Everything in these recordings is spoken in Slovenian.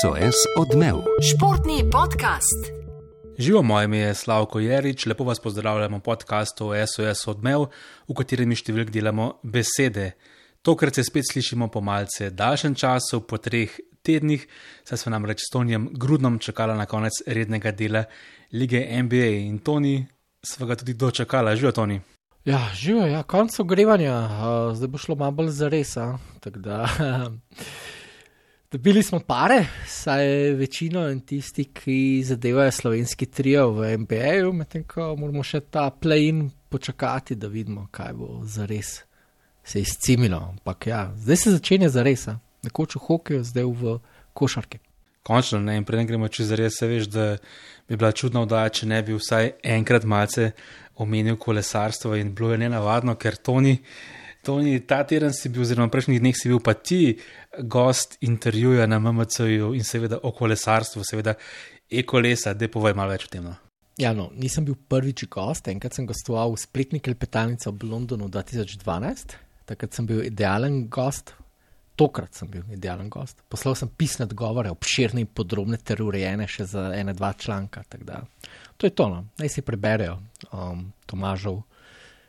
SOS odmev. Športni podcast. Živo moje ime je Slavko Jerič, lepo vas pozdravljamo v podkastu SOS odmev, v katerem številk delamo besede. Tokrat se spet slišimo po malce daljšem času, po treh tednih, saj smo namreč s Tonijem Grudnom čakali na konec rednega dela lige NBA in Toni sva ga tudi dočakala, živijo Toni. Ja, živijo, ja, konec ogrevanja, uh, zdaj bo šlo malo bolj za res. Dobili smo pare, saj je večino in tisti, ki zadevajo slovenski trio v MBA-ju, medtem ko moramo še ta play-in počakati, da vidimo, kaj bo za res se izcimilo. Ampak ja, zdaj se začenja za res, nekoč v hokeju, zdaj v košarki. Končno, ne, in preden gremo čez res, se veš, da bi bila čudna vdaja, če ne bi vsaj enkrat malce omenil kolesarstvo in bilo je nenavadno, ker to ni. Toni, ta teden si bil, oziroma prejšnjih dneh si bil pa ti gost intervjuja na MMC-ju in seveda o kolesarstvu, seveda e-kolesa, da povej malo več o tem. No. Ja, no, nisem bil prvič gost, enkrat sem gostoval v spletni klepetalnici v Londonu 2012, takrat sem bil idealen gost, tokrat sem bil idealen gost. Poslal sem pisne odgovore, obširne in podrobne ter urejene še za ene, dva članka. To je to, no. naj si preberejo um, Tomažov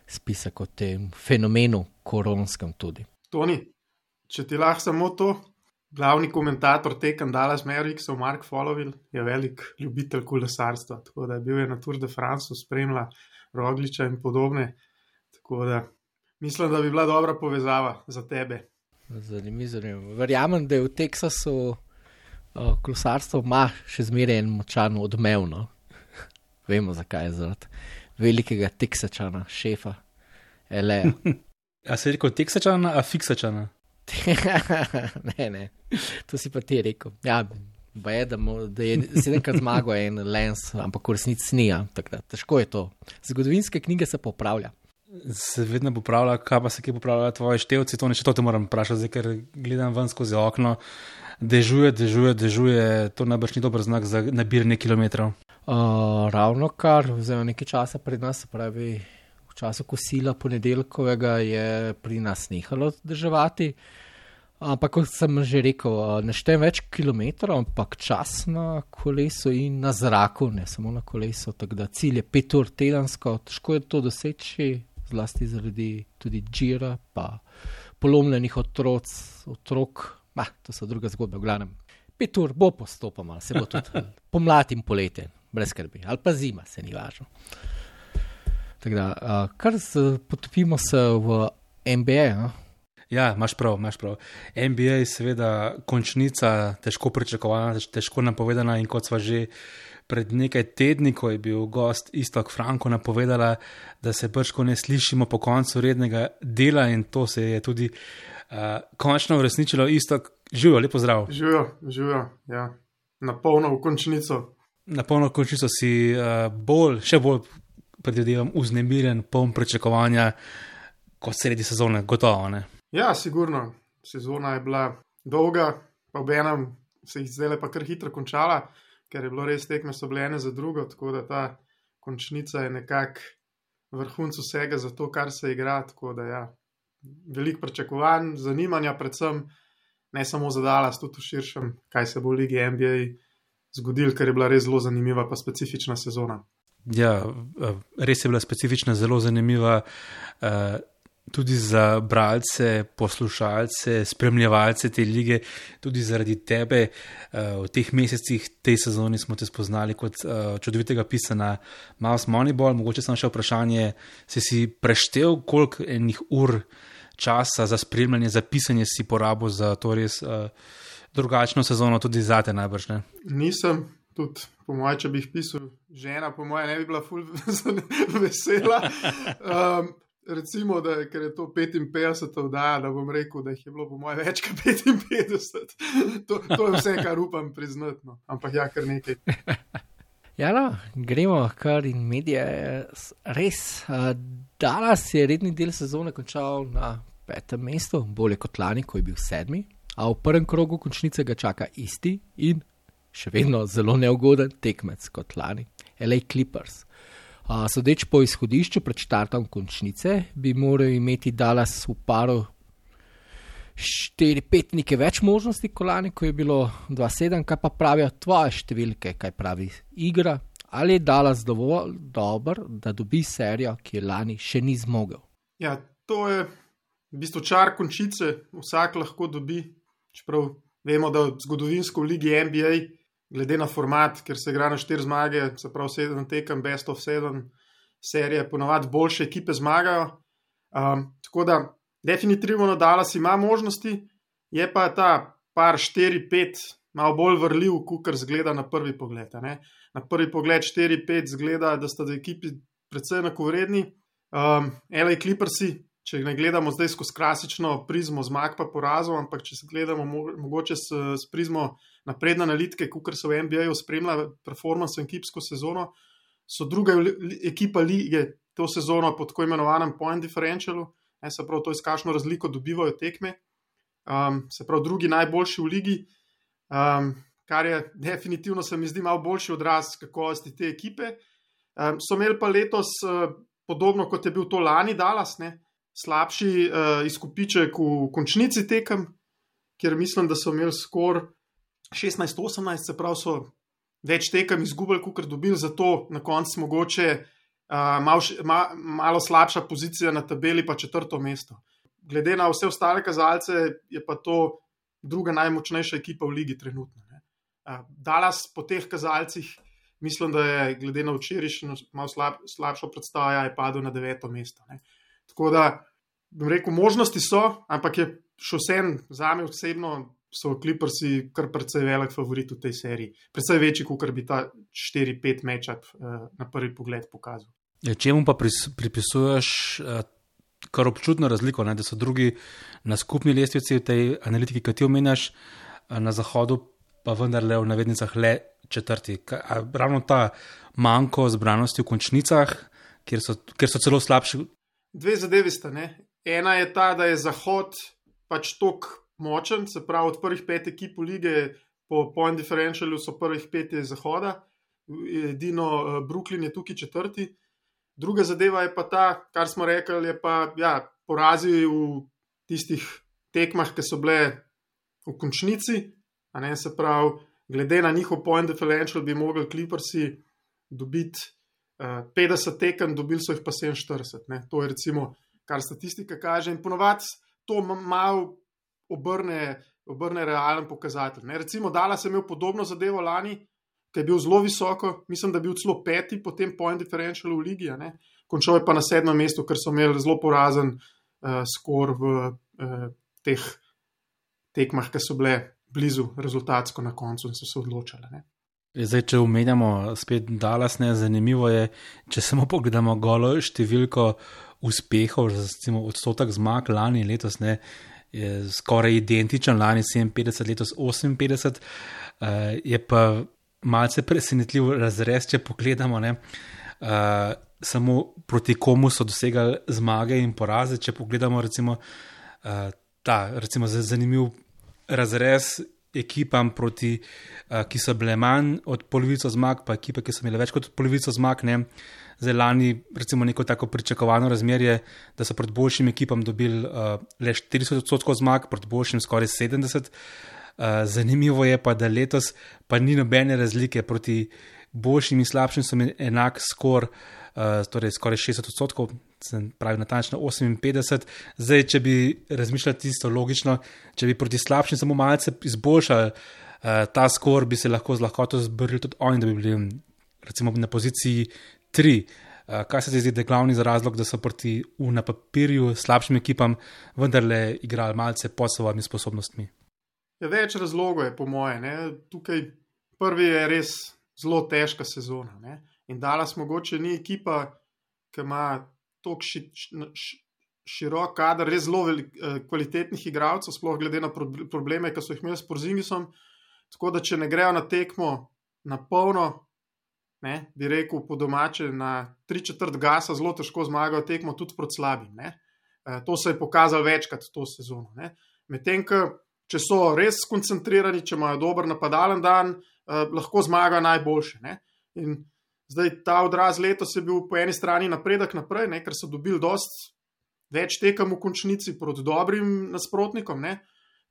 spisek o tem fenomenu, koronskem tudi. Toni, če ti lahko samo to, glavni komentator tekem Dallas Mavericks, Mark Followil, je velik ljubitelj kolesarstva. Tako da je bil je na Tour de France, spremlja Rogliča in podobne. Tako da mislim, da bi bila dobra povezava za tebe. Zanimivo, zanimivo. Verjamem, da je v Teksasu uh, kolesarstvo ima še zmeraj en močan odmevno. Vemo, zakaj je zaradi velikega teksačana, šefa, L.A. a si rekel teksačana, a fiksačana? ne, ne, to si pa ti rekel. Ja, ba je, da, mo, da je sedemkrat zmagal en lens, ampak v resnici ni. Ja, težko je to. Zgodovinske knjige se popravlja. Se vedno popravlja, kaj pa se kje popravlja tvoje števci, to ne še to te moram vprašati, ker gledam ven skozi okno. Dežuje, dežuje, dežuje, to najbrž ni dober znak za nabiranje kilometrov. Uh, ravno kar, vzelo nekaj časa pred nas, pravi v času kosila ponedeljkovega je pri nas nehalo državati. Ampak, kot sem že rekel, ne štejem več kilometrov, ampak čas na kolesu in na zraku, ne samo na kolesu. Tako da cilj je pet ur tedensko, težko je to doseči, zlasti zaradi tudi džira, pa polomljenih otroc, otrok, bah, to so druga zgodba, v glavnem. Pet ur bo postopoma, se bo tudi pomlad in poletje brez skrbi, ali pa zima, se ni važno. Da, uh, kar se potopimo se v NBA. No? Ja, imaš prav, imaš prav. NBA je seveda končnica, težko pričakovana, težko napovedana. In kot sva že pred nekaj tedni, ko je bil gost Istok Franko napovedala, da se brško ne slišimo po koncu rednega dela, in to se je tudi uh, končno uresničilo. Istok, živijo, lepo zdrav. Živijo, živijo, ja. na polno v končnico na polno končico si uh, bolj, še bolj, predvidevam, uznemiren, poln pričakovanja kot sredi sezone, gotovo. Ne? Ja, sigurno. Sezona je bila dolga, pa ob enem se jih zdaj pa kar hitro končala, ker je bilo res tekme so bile ene za drugo, tako da ta končnica je nekako vrhunc vsega za to, kar se igra. Tako da ja, veliko pričakovanj, zanimanja, predvsem ne samo za Dallas, tudi v širšem, kaj se bo v Ligi NBA zgodil, ker je bila res zelo zanimiva, pa specifična sezona. Ja, eh, res je bila specifična, zelo zanimiva. Uh, Tudi za bralce, poslušalce, spremljevalce te lige, tudi zaradi tebe, uh, v teh mesecih, te sezoni smo te spoznali kot čudovitega pisana Mouse Moneyball. Mogoče sem še vprašanje, si si preštel, koliko enih ur časa za spremljanje, za pisanje si porabil za to res. Uh, drugačno sezono tudi za te najbrž. Ne? Nisem, tudi po mojem, če bi jih pisal, žena, po mojem, ne bi bila ful vesela. Um, recimo, da je, je to 55 oddaja, da bom rekel, da jih je bilo po mojem več kot 55. To, to je vse, kar upam priznati. No. Ampak ja, kar nekaj. Ja, no, gremo kar in medije. Res, uh, Dallas je redni del sezone končal na petem mestu, bolje kot lani, ko je bil sedmi a v prvem krogu končnice ga čaka isti in še vedno zelo neugoden tekmec kot lani, LA Clippers. Uh, sodeč po izhodišču pred štartom končnice, bi morali imeti Dallas v paru 4-5 nekaj več možnosti, kot lani, ko je bilo 2-7, kaj pa pravijo tvoje številke, kaj pravi igra, ali je Dallas dovolj dober, da dobi serijo, ki je lani še ni zmogel. Ja, to je v bistvu čar končice, vsak lahko dobi. Čeprav vemo, da zgodovinsko v Ligi NBA, glede na format, ker se igra na štiri zmage, se pravi sedem tekem, best of sedem, serije, ponovadi boljše ekipe zmagajo. Um, tako da definitivno Dallas ima možnosti, je pa ta par 4-5 malo bolj vrljiv, kot zgleda na prvi pogled. Na prvi pogled 4-5 zgleda, da sta dve ekipi predvsej enakovredni. Um, L.A. Clippersi, če ne gledamo zdaj skozi klasično prizmo zmag pa porazov, ampak če se gledamo mo mogoče s, s prizmo napredne analitike, kot so v NBA-ju spremljali performance in ekipsko sezono, so druga ekipa lige to sezono pod tako imenovanim point differentialu, ne, se pravi, to je skašno razliko dobivajo tekme, um, se pravi, drugi najboljši v ligi, um, kar je definitivno se mi zdi malo boljši odraz kakovosti te ekipe. Um, so imeli pa letos, uh, podobno kot je bil to lani Dallas, ne, slabši uh, izkupiček v končnici tekem, ker mislim, da so imeli skoraj 16-18, se pravi, so več tekem izgubili, kot dobili, zato na koncu mogoče uh, mal, ma, malo slabša pozicija na tabeli, pa četrto mesto. Glede na vse ostale kazalce, je pa to druga najmočnejša ekipa v ligi trenutno. Uh, Dallas po teh kazalcih, mislim, da je glede na včerajšnjo malo slab, slabšo predstavo, je padel na deveto mesto. Ne. Tako da, rekel, možnosti so, ampak je še vsem za me osebno so Clippersi kar precej velik favorit v tej seriji. Predvsej večji, kot bi ta 4-5 mečap uh, na prvi pogled pokazal. Ja, čemu pa pris, pripisuješ uh, kar občutno razliko, ne, da so drugi na skupni lestvici v tej analitiki, ki ti omenjaš, uh, na zahodu pa vendarle v navednicah le četrti. Ka, ravno ta manjko zbranosti v končnicah, kjer so, kjer so celo slabši. Dve zadevi sta. Ne? Ena je ta, da je zahod pač tok močen, se pravi, od prvih pet ekip lige po point differentialu so prvih pet iz Zahoda, edino uh, Brooklyn je tukaj četrti. Druga zadeva je pa ta, kar smo rekli, je pa ja, porazi v tistih tekmah, ki so bile v končnici. Ne, se pravi, glede na njihov point differential bi mogli Clippersi dobiti 50 tekem, dobili so jih pa 47. Ne. To je recimo, kar statistika kaže. In ponovadi to malo obrne, obrne realen pokazatelj. Ne? Recimo, Dala sem imel podobno zadevo lani, ki je bil zelo visoko, mislim, da je bil celo peti po tem point differentialu v Ligi, končal je pa na sedmem mestu, ker so imeli zelo porazen uh, skor v uh, teh tekmah, ki so bile blizu rezultatsko na koncu in so se odločile. Ne? Zdaj, če umenjamo spet Dallas, ne, zanimivo je, če samo pogledamo golo številko uspehov, recimo odstotek zmag lani in letos, ne, je skoraj identičen, lani 57, letos 58, uh, je pa malce presenetljiv razrez, če pogledamo. Ne, uh, samo proti komu so dosegali zmage in poraze. Če pogledamo, recimo, uh, ta recimo, zanimiv razrez. Ekipam, proti, uh, ki so bile manj od polovice zmag, pa ekipe, ki so imele več kot polovico zmag, ne, uh, zdaj lani, recimo, neko tako pričakovano razmerje, da so pred boljšim ekipam dobili uh, le 40 odstotkov zmag, pred boljšim skoraj 70. Uh, zanimivo je pa, da letos pa ni nobene razlike proti boljšim in slabšim, so enak skor, uh, torej skoraj 60 odstotkov, se pravi natančno 58. Zdaj, če bi razmišljali tisto logično, če bi proti slabšim samo malce izboljšali uh, ta skor, bi se lahko z lahkoto zbrili tudi oni, da bi bili recimo na poziciji tri. Uh, kaj se ti zdi, da je glavni razlog, da so proti U na papirju slabšim ekipam vendarle igrali malce pod svojimi sposobnostmi? Ja, več razlogov, je, po moje. Ne? Tukaj prvi je res zelo težka sezona. Ne? In danes mogoče ni ekipa, ki ima tako ši, ši, širok kader, res zelo velik, eh, kvalitetnih igralcev, sploh glede na probleme, ki so jih imeli s Porzingisom. Tako da, če ne grejo na tekmo na polno, ne, bi rekel po domače, na tri četrt gasa zelo težko zmagajo tekmo tudi proti slabim. E, to se je pokazalo večkrat to sezono. Medtem, če so res skoncentrirani, če imajo dober napadalen dan, lahko zmaga najboljše. Ne. In zdaj ta odraz letos je bil po eni strani napredek naprej, ne, ker so dobili dost več tekem v končnici proti dobrim nasprotnikom, ne?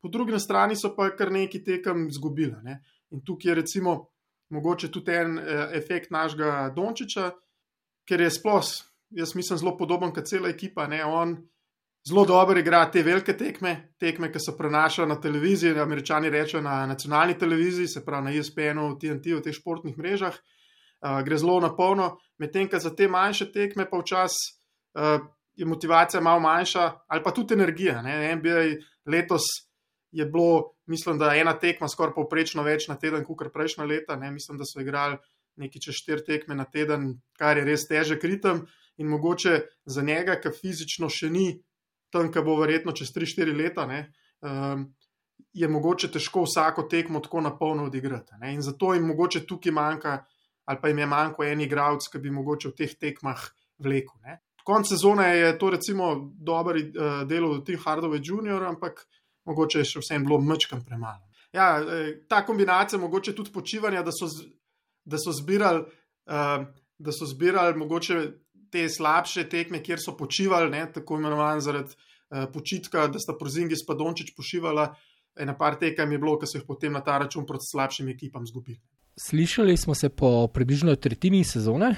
po drugi strani so pa kar neki tekem izgubili. Ne? In tukaj je recimo mogoče tudi en eh, efekt našega Dončiča, ker je sploh, jaz mislim, zelo podoben kot cela ekipa. Ne? On zelo dobro igra te velike tekme, tekme, ki se prenašajo na televiziji, američani rečejo na nacionalni televiziji, se pravi na ESPN-u, TNT, v teh športnih mrežah. Uh, gre zelo na polno, medtem ko za te manjše tekme pa včasih uh, je motivacija malo manjša, ali pa tudi energija. Ne? NBA letos je bilo, mislim, da ena tekma skoraj povprečno več na teden, kot prejšnja leta. Ne? Mislim, da so igrali nekaj čez štiri tekme na teden, kar je res težek ritem in mogoče za njega, ki fizično še ni tam, ki bo verjetno čez 3-4 leta. Um, Je mogoče težko vsako tekmo tako na polno odigrati. Ne? In zato jim mogoče tukaj manjka, ali pa jim je manjko en igralec, ki bi mogoče v teh tekmah vlekel. Ne? konc sezone je to recimo dober uh, delo od Tim Hardove Jr., ampak mogoče je še vsem bilo mečkam premalo. Ja, eh, ta kombinacija, mogoče tudi počivanja, da so, da so zbirali, uh, da so zbirali mogoče te slabše tekme, kjer so počivali, ne, tako imenovan zaradi uh, počitka, da sta Prozingi s Padončič pošivala. Ena par tekem je bilo, ki so jih potem na ta račun proti slabšim ekipam zgubili. Slišali smo se po približno tretjini sezone,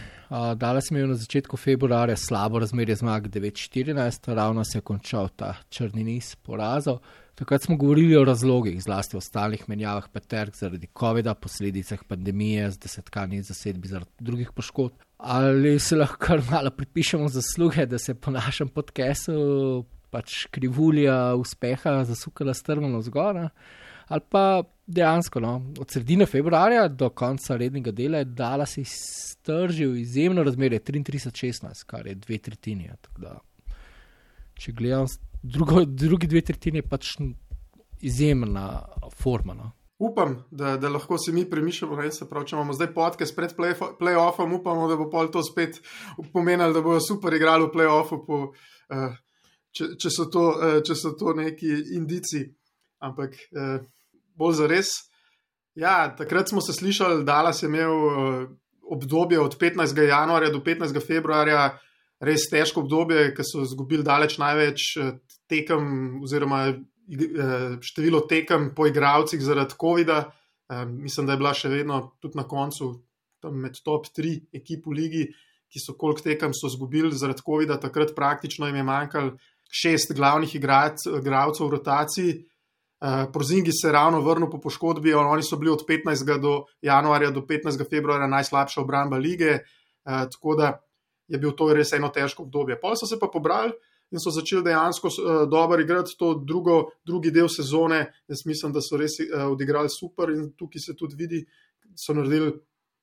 dala smo jo na začetku februarja slabo razmerje zmag 9-14, ravno se je končal ta črni niz porazov. Takrat smo govorili o razlogih, zlasti o stalnih menjavah Peterk zaradi COVID-a, posledicah pandemije, z desetkanji zasedbi zaradi drugih poškodb. Ali se lahko kar malo pripišemo zasluge, da se po našem podkesu pač krivulja uspeha zasukala strmano zgora? ali pa dejansko no, od sredine februarja do konca rednega dela je dala si stržil izjemno razmerje 33-16, kar je dve tretjini. Če gledam, drugo, drugi dve tretjini je pač izjemna forma. No. Upam, da, da lahko si mi premišljamo, da če imamo zdaj podke pred playoffom, upamo, da bo pol to spet pomenilo, da bojo super igrali v playoffu, po, uh, če, če, so to, uh, če so to neki indici. Ampak uh, bolj za res. Ja, takrat smo se slišali, da je imel uh, obdobje od 15. januarja do 15. februarja res težko obdobje, ker so izgubili daleč največ uh, tekem, oziroma uh, število tekem po igravcih zaradi COVID-a. Uh, mislim, da je bila še vedno tudi na koncu med top 3 ekip v ligi, ki so koliko tekem so izgubili zaradi COVID-a. Takrat praktično jim je manjkalo šest glavnih igralcev v rotaciji. Uh, Prozingi se je ravno vrnil po poškodbi, oni so bili od 15. Do januarja do 15. februarja najslabša obramba lige, uh, tako da je bil to res eno težko obdobje. Pol so se pa pobrali in so začeli dejansko uh, dobro igrati to drugo, drugi del sezone. Jaz mislim, da so res uh, odigrali super in tukaj se tudi vidi, so naredili,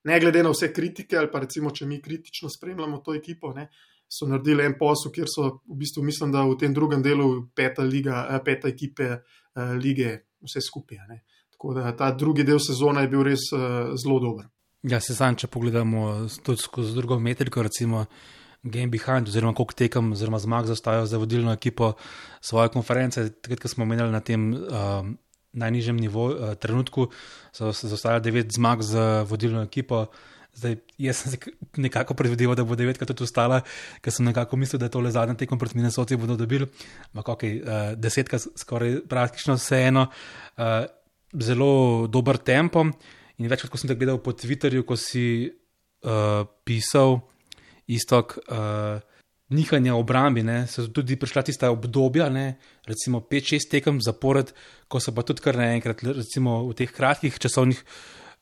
ne glede na vse kritike, ali pa recimo, če mi kritično spremljamo to ekipo. Ne, So naredili en posel, kjer so v bistvu, mislim, da v tem drugem delu peta, liga, peta ekipe uh, lige, vse skupaj. Tako da ta drugi del sezone je bil res uh, zelo dober. Ja, se sam, če pogledamo tudi skozi drugo metriko, recimo Game Behind, oziroma koliko tekem, oziroma zmag zastajajo za vodilno ekipo svoje konference. Takrat, ko smo menjali na tem uh, najnižjem nivoju, uh, trenutku, so se zaostajali devet zmag za vodilno ekipo. Zdaj, jaz sem nekako predvideval, da bo devetkrat tudi ostala, ker sem nekako mislil, da je to le zadnji tekom proti Minnesoti bodo dobili. Ampak, ok, uh, desetkrat skoraj praktično vseeno, uh, zelo dober tempo. In večkrat, ko sem te gledal po Twitterju, ko si uh, pisal istok uh, nihanja obrambi, ne, so tudi prišla tista obdobja, ne, recimo 5-6 tekem zapored, ko so pa tudi kar naenkrat, recimo v teh kratkih časovnih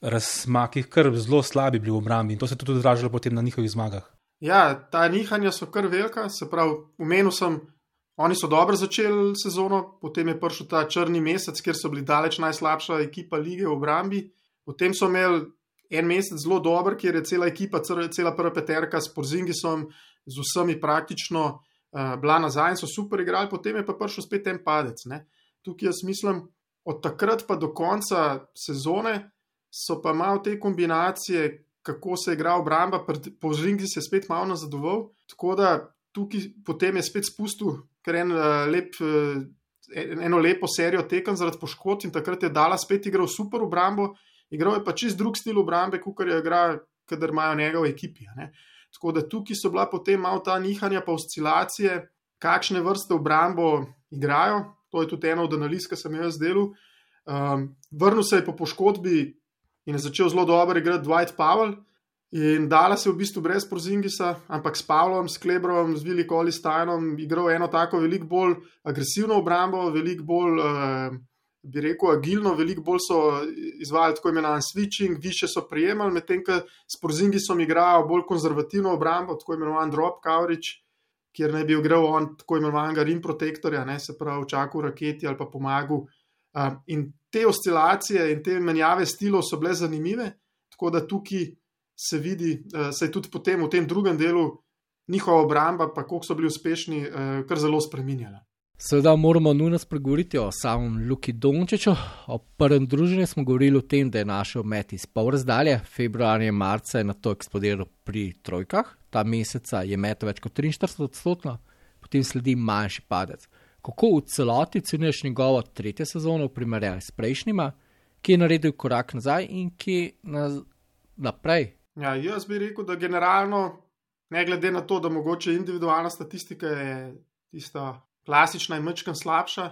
razmakih, kar zelo slabi bili v obrambi in to se je tudi odražalo potem na njihovih zmagah. Ja, ta nihanja so kar velika, se pravi, umenil sem, oni so dobro začeli sezono, potem je prišel ta črni mesec, kjer so bili daleč najslabša ekipa lige v obrambi. Potem so imeli en mesec zelo dober, kjer je cela ekipa, cela prva peterka s Porzingisom, z vsemi praktično uh, bila nazaj in so super igrali, potem je pa prišel spet en padec. Ne. Tukaj jaz mislim, od takrat pa do konca sezone so pa malo te kombinacije, kako se je igral obramba, po Žringi se je spet malo nazadoval. Tako da tukaj potem je spet spustil kar en, uh, lep, uh, eno lepo serijo tekem zaradi poškodb in takrat je dala spet igral super obrambo. Igral je pa čist drug stil obrambe, kot je igral, kadar imajo njegove ekipi. Tako da tukaj so bila potem malo ta nihanja, pa oscilacije, kakšne vrste obrambo igrajo. To je tudi ena od analiz, ki sem jaz delal. Um, vrnil se je po poškodbi in je začel zelo dobro igrati Dwight Powell. In dala se v bistvu brez Porzingisa, ampak s Pavlom, s Klebrom, z Veliko Olistajnom igral eno tako veliko bolj agresivno obrambo, veliko bolj, uh, bi rekel, agilno, veliko bolj so izvajali tako imenovan switching, više so prijemali, medtem ko s Porzingisom igrajo bolj konzervativno obrambo, tako imenovan drop coverage, kjer naj bi igral on tako imenovanega rim protektorja, ne, se pravi, čakal raketi ali pa pomagal. Uh, in te oscilacije in te menjave stilov so bile zanimive, tako da tukaj se vidi, uh, se je tudi potem v tem drugem delu njihova obramba, pa koliko so bili uspešni, uh, kar zelo spremenjala. Seveda moramo nujno spregovoriti o samem Luki Dončiću. O prvem druženju smo govorili o tem, da je našel met iz pol razdalje, februarja in marca je na to eksplodiral pri trojkah, ta meseca je met več kot 43 odstotno, potem sledi manjši padec. Kako v celoti ceniš njegovo tretje sezono v primerjavi s prejšnjima, ki je naredil korak nazaj in ki na, naprej? Ja, jaz bi rekel, da generalno, ne glede na to, da mogoče individualna statistika je tista klasična in mečkam slabša,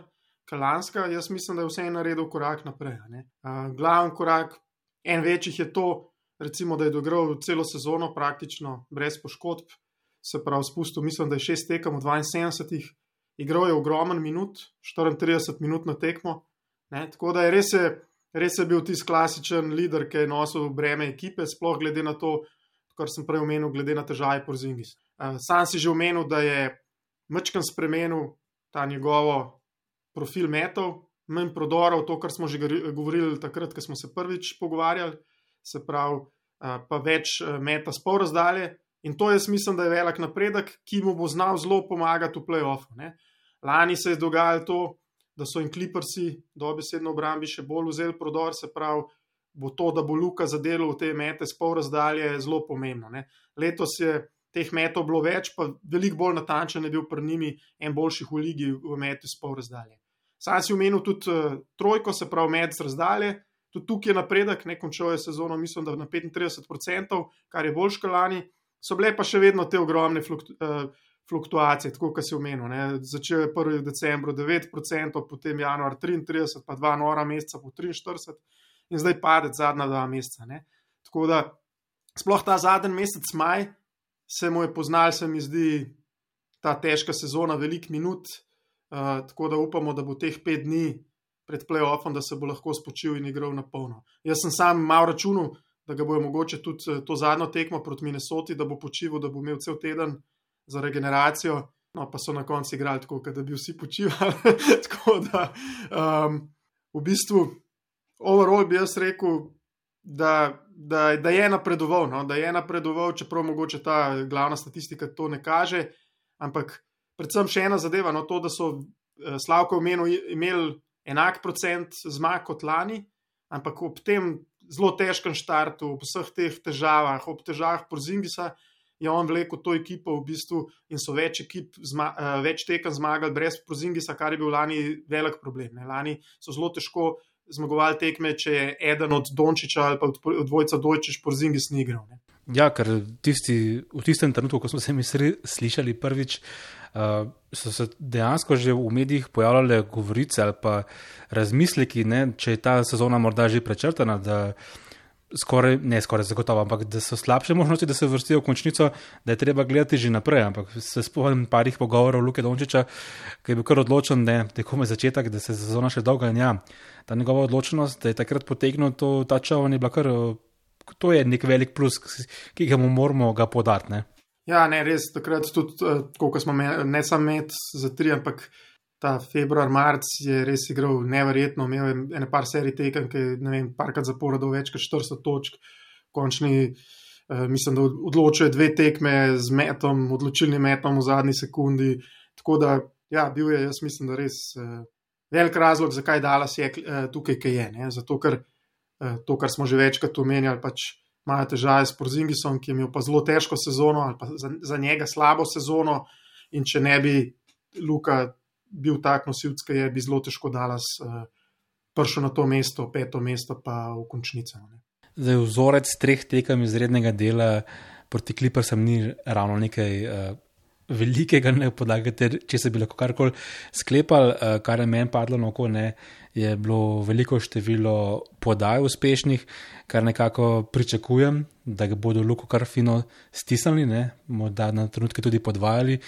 kalanska, jaz mislim, da je vse naredil korak naprej. Uh, Glaven korak, en večjih je to, recimo, da je dogral celo sezono praktično brez poškodb, se pravi, spustil, mislim, da je šest tekem v 72, igral je ogromen minut, 34 minut na tekmo. Ne? Tako da je res, je res je bil tisti klasičen voditelj, ki je nosil breme ekipe, sploh glede na to, kar sem prej omenil, glede na težave po Zingis. Uh, sam si že omenil, da je Mečkan spremenil ta njegovo profil metov, manj prodorov, to, kar smo že govorili takrat, ko smo se prvič pogovarjali, se pravi, pa več meta s pol razdalje. In to jaz mislim, da je velik napredek, ki mu bo znal zelo pomagati v playoffu. Lani se je dogajalo to, da so jim kliprsi, dobesedno obrambi, še bolj vzeli prodor, se pravi, bo to, da bo Luka zadelal te mete s pol razdalje, zelo pomembno. Ne? Letos je teh metov bilo več, pa veliko bolj natančen je bil pred njimi en boljših v ligi v metu s pol razdalje. Sam si omenil tudi uh, trojko, se pravi med z razdalje. Tudi tukaj je napredek, ne končal je sezono, mislim, da na 35%, kar je boljš kalani. So bile pa še vedno te ogromne fluktu, uh, fluktuacije, tako kot si omenil. Ne. Začel je 1. decembr 9%, potem januar 33%, pa dva nora meseca po 43%, in zdaj pade zadnja dva meseca. Ne. Tako da sploh ta zadnji mesec maj, se mu je poznal, se mi zdi, ta težka sezona, velik minut. Uh, tako da upamo, da bo teh pet dni pred playoffom, da se bo lahko spočil in igral na polno. Jaz sem sam malo računal, da ga bojo mogoče tudi eh, to zadnjo tekmo proti Minnesoti, da bo počival, da bo imel cel teden za regeneracijo. No, pa so na koncu igrali tako, da bi vsi počivali. tako da, um, v bistvu, overall bi jaz rekel, da, da, da je napredoval, no? da je napredoval, čeprav mogoče ta glavna statistika to ne kaže. Ampak predvsem še ena zadeva, no, to, da so eh, Slavko imeli enak procent zmag kot lani, ampak ob tem zelo težkem štartu, ob vseh teh težavah, ob težavah Porzingisa. Je on vlekel to ekipo v bistvu in so več, ekip, zma, uh, več tekem zmagali brez Prozingisa, kar je bil lani velik problem. Ne. Lani so zelo težko uh, zmagoval tekme, če je eden od Dončiča ali pa od, dvojca Dojčiš po Zingis ni igral. Ne? Ja, ker tisti, v tistem trenutku, ko smo se mi slišali prvič, uh, so se dejansko že v medijih pojavljale govorice ali pa razmisleki, ne, če je ta sezona morda že prečrtana skoraj, ne skoraj zagotovo, ampak da so slabše možnosti, da se vrstijo v končnico, da je treba gledati že naprej. Ampak se spomnim parih pogovorov Luke Dončiča, ki je bil kar odločen, da je tekome začetek, da se sezona še dolga in ja, ta njegova odločenost, da je takrat potegnil to, ta čovanje, bila kar, to je nek velik plus, ki ga mu moramo ga podati. Ja, ne, res takrat tudi, koliko smo imeli, ne samo med za tri, ampak ta februar, marc je res igral nevrjetno, imel je ene par serij tekem, ki je vem, parkrat zaporedal več kot 400 točk, končni. Uh, mislim, da odločuje dve tekme z metom, odločilnim metom v zadnji sekundi. Tako da, ja, bil je, jaz mislim, da res uh, velik razlog, zakaj Dallas je uh, tukaj, kaj je. Ne? Zato, ker to, kar smo že večkrat omenjali, pač imajo težave s Porzingisom, ki je imel pa zelo težko sezono ali pa za, za njega slabo sezono. In če ne bi Luka bil tak nosilc, ki je bi zelo težko dalas uh, prišel na to mesto, peto mesto, pa v končnico. Ne. Zdaj, vzorec treh tekem izrednega dela proti Klipersem ni ravno nekaj uh, velikega ne podlagate, če se bi lahko karkoli sklepali, uh, kar je meni padlo na oko, ne, je bilo veliko število podaj uspešnih, kar nekako pričakujem, da ga bodo luko kar fino stisnili, morda na trenutke tudi podvajali,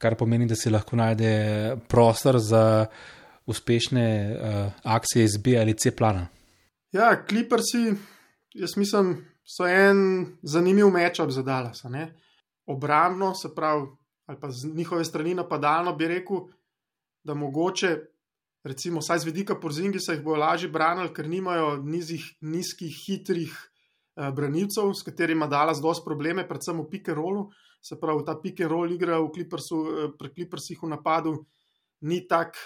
kar pomeni, da se lahko najde prostor za uspešne uh, akcije iz B ali C plana. Ja, kliprsi, jaz mislim, so en zanimiv mečap za Dallas. Obrambno, se pravi, ali pa z njihove strani napadalno, bi rekel, da mogoče, recimo, saj z vidika porzingi se jih bo lažje branili, ker nimajo nizih, nizkih, hitrih eh, branilcev, s katerimi ima Dallas dosti probleme, predvsem v pick and rollu. Se pravi, ta pick and roll igra v Clippersu, eh, pri Clippersih v napadu ni tak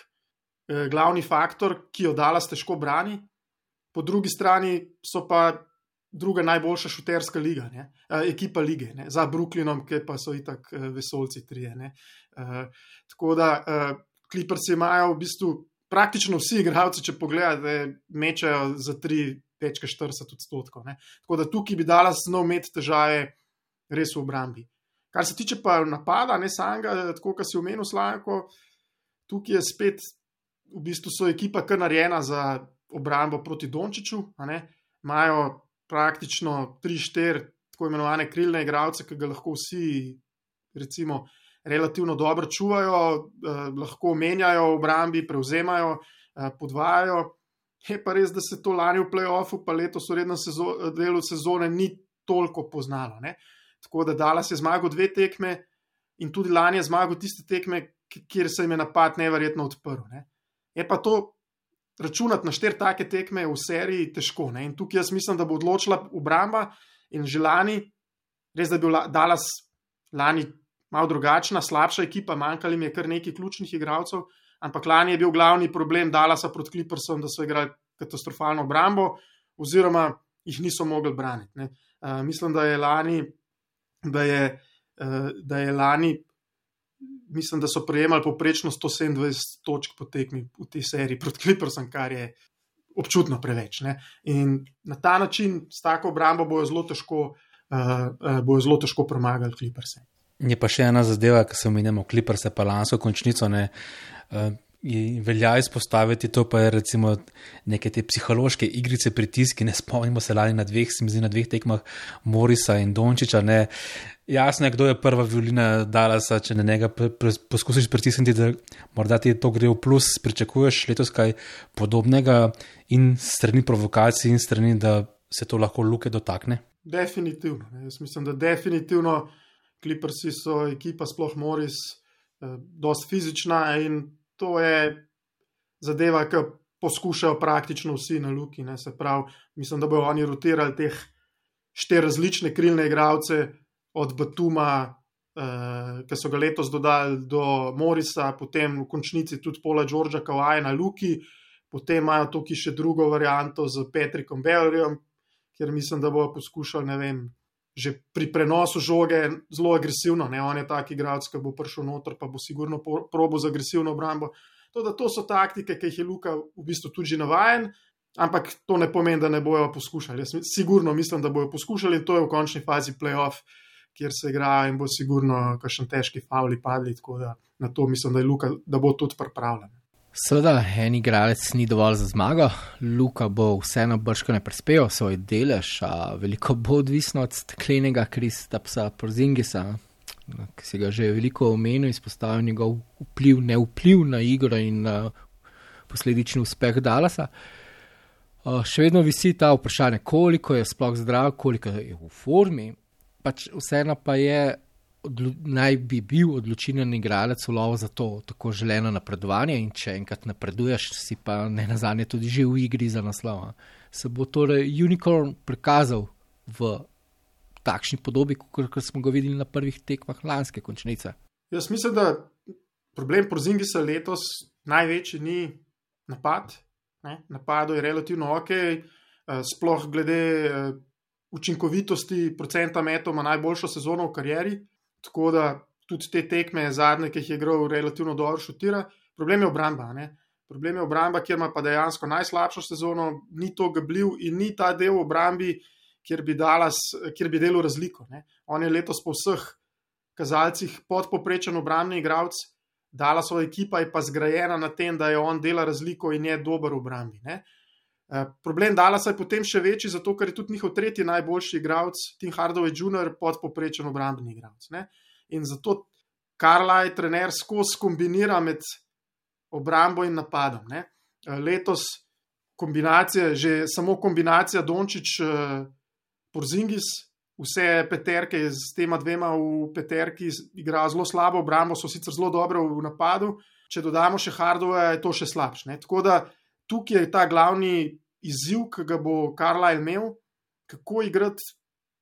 eh, glavni faktor, ki jo Dallas težko brani. Po drugi strani so pa druga najboljša šuterska liga, ne? ekipa lige, ne? za Brooklynom, ki pa so itak vesolci trije. Uh, tako da Clippers uh, imajo v bistvu praktično vsi igralci, če pogledate, mečajo za 3-40 odstotkov. Tako da tukaj bi dala znov imeti težave res v obrambi. Kar se tiče pa napada, ne samega, tako kot si omenil, Slanko, tukaj je spet, v bistvu so ekipa kar narejena za obrambo proti Dončiću. Imajo praktično 3-4 tako imenovane krilne igralce, ki ga lahko vsi, recimo, relativno dobro čuvajo, eh, lahko menjajo v obrambi, prevzemajo, eh, podvajajo. Je pa res, da se to lani v playoffu, pa letos v rednem sezo delu sezone ni toliko poznalo. Ne? Tako da Dallas je zmagal dve tekme in tudi lani je zmagal tiste tekme, kjer se jim je napad neverjetno odprl. Ne? Je pa to računati na štiri take tekme v seriji težko. Ne? In tukaj jaz mislim, da bo odločila obramba in že lani, res da je bil Dallas lani malo drugačna, slabša ekipa, manjkali mi je kar nekaj ključnih igralcev, ampak lani je bil glavni problem Dallasa proti Clippersom, da so igrali katastrofalno obrambo oziroma jih niso mogli braniti. Uh, mislim, da je lani, da je, uh, da je lani mislim, da so prejemali poprečno 127 točk po tekmi v tej seriji proti Clippersom, kar je občutno preveč. Ne? In na ta način, s tako obrambo, bojo zelo težko, uh, bojo zelo težko premagali Clippers. Je pa še ena zadeva, ki se omenjamo, Clippers, pa lansko končnico. Ne? Uh, velja izpostaviti to, pa je recimo neke te psihološke igrice, pritiski. Ne spomnimo se lani na dveh, se mi zdi na dveh tekmah Morisa in Dončiča. Ne. Jasno je, kdo je prva violina Dalasa, če na njega poskusiš pritisniti, da morda ti to gre v plus, pričakuješ letos kaj podobnega in strani provokacij in strani, da se to lahko luke dotakne. Definitivno. Jaz mislim, da definitivno Clippersi so ekipa, sploh Moris, eh, dosti fizična in to je zadeva, ki poskušajo praktično vsi na Luki. Ne, se pravi, mislim, da bodo oni rotirali teh štiri različne krilne igralce, od Batuma, uh, ki so ga letos dodali, do Morisa, potem v končnici tudi Pola Džordža, Kawaja na Luki, potem imajo tukaj še drugo varianto z Patrikom Bellerjem, kjer mislim, da bodo poskušali, ne vem. Že pri prenosu žoge zelo agresivno, ne? on je tak igralec, ki bo prišel noter, pa bo sigurno probo za agresivno obrambo. To, to so taktike, ki jih je Luka v bistvu tudi navaden, ampak to ne pomeni, da ne bojo poskušali. Jaz sigurno mislim, da bojo poskušali in to je v končni fazi playoff, kjer se igra in bo sigurno kakšen težki favli padli. Tako da na to mislim, da, Luka, da bo tudi pripravljen. Seveda, en igralec ni dovolj za zmago, Luka bo vseeno brško ne prispel svoj delež, a veliko bo odvisno od steklenega Kristapsa Porzingisa, ki si ga že veliko omenil, izpostavil njegov vpliv, ne vpliv na igro in uh, posledični uspeh Dalasa. Še vedno visi ta vprašanje, koliko je sploh zdrav, koliko je v formi, pač vseeno pa je naj bi bil odločilen igralec v lovu za to tako želeno napredovanje in če enkrat napreduješ, si pa ne nazadnje tudi že v igri za naslov. Se bo torej Unicorn prikazal v takšni podobi, kot smo ga videli na prvih tekmah lanske končnice? Jaz mislim, da problem Prozingisa letos največji ni napad. Ne? Napado je relativno ok, eh, sploh glede eh, učinkovitosti, procenta metov ima najboljšo sezono v karieri. Tako da tudi te tekme, zadnje, ki jih je igral, relativno dobro šutira. Problem je obramba. Ne? Problem je obramba, kjer ima pa dejansko najslabšo sezono, ni to gabljiv in ni ta del obrambi, kjer bi, dalas, kjer bi delal razliko. Ne? On je letos po vseh kazalcih podpoprečen obrambni igralec, dala svoja ekipa je pa zgrajena na tem, da je on dela razliko in je dober v obrambi. Ne? Uh, problem Dalasa je potem še večji, zato ker je tudi njihov tretji najboljši igralec, Tim Hardaway Jr., podpoprečen obrambni igralec. In zato Karlaj, trener, skozi kombinira med obrambo in napadom. Ne? Letos kombinacije, že samo kombinacija Dončić, Porzingis, vse peterke z tema dvema v peterki igrajo zelo slabo, obrambo so sicer zelo dobro v napadu. Če dodamo še Hardove, je to še slabše. Tako da tukaj je ta glavni izziv, ki ga bo Karlaj imel, kako igrati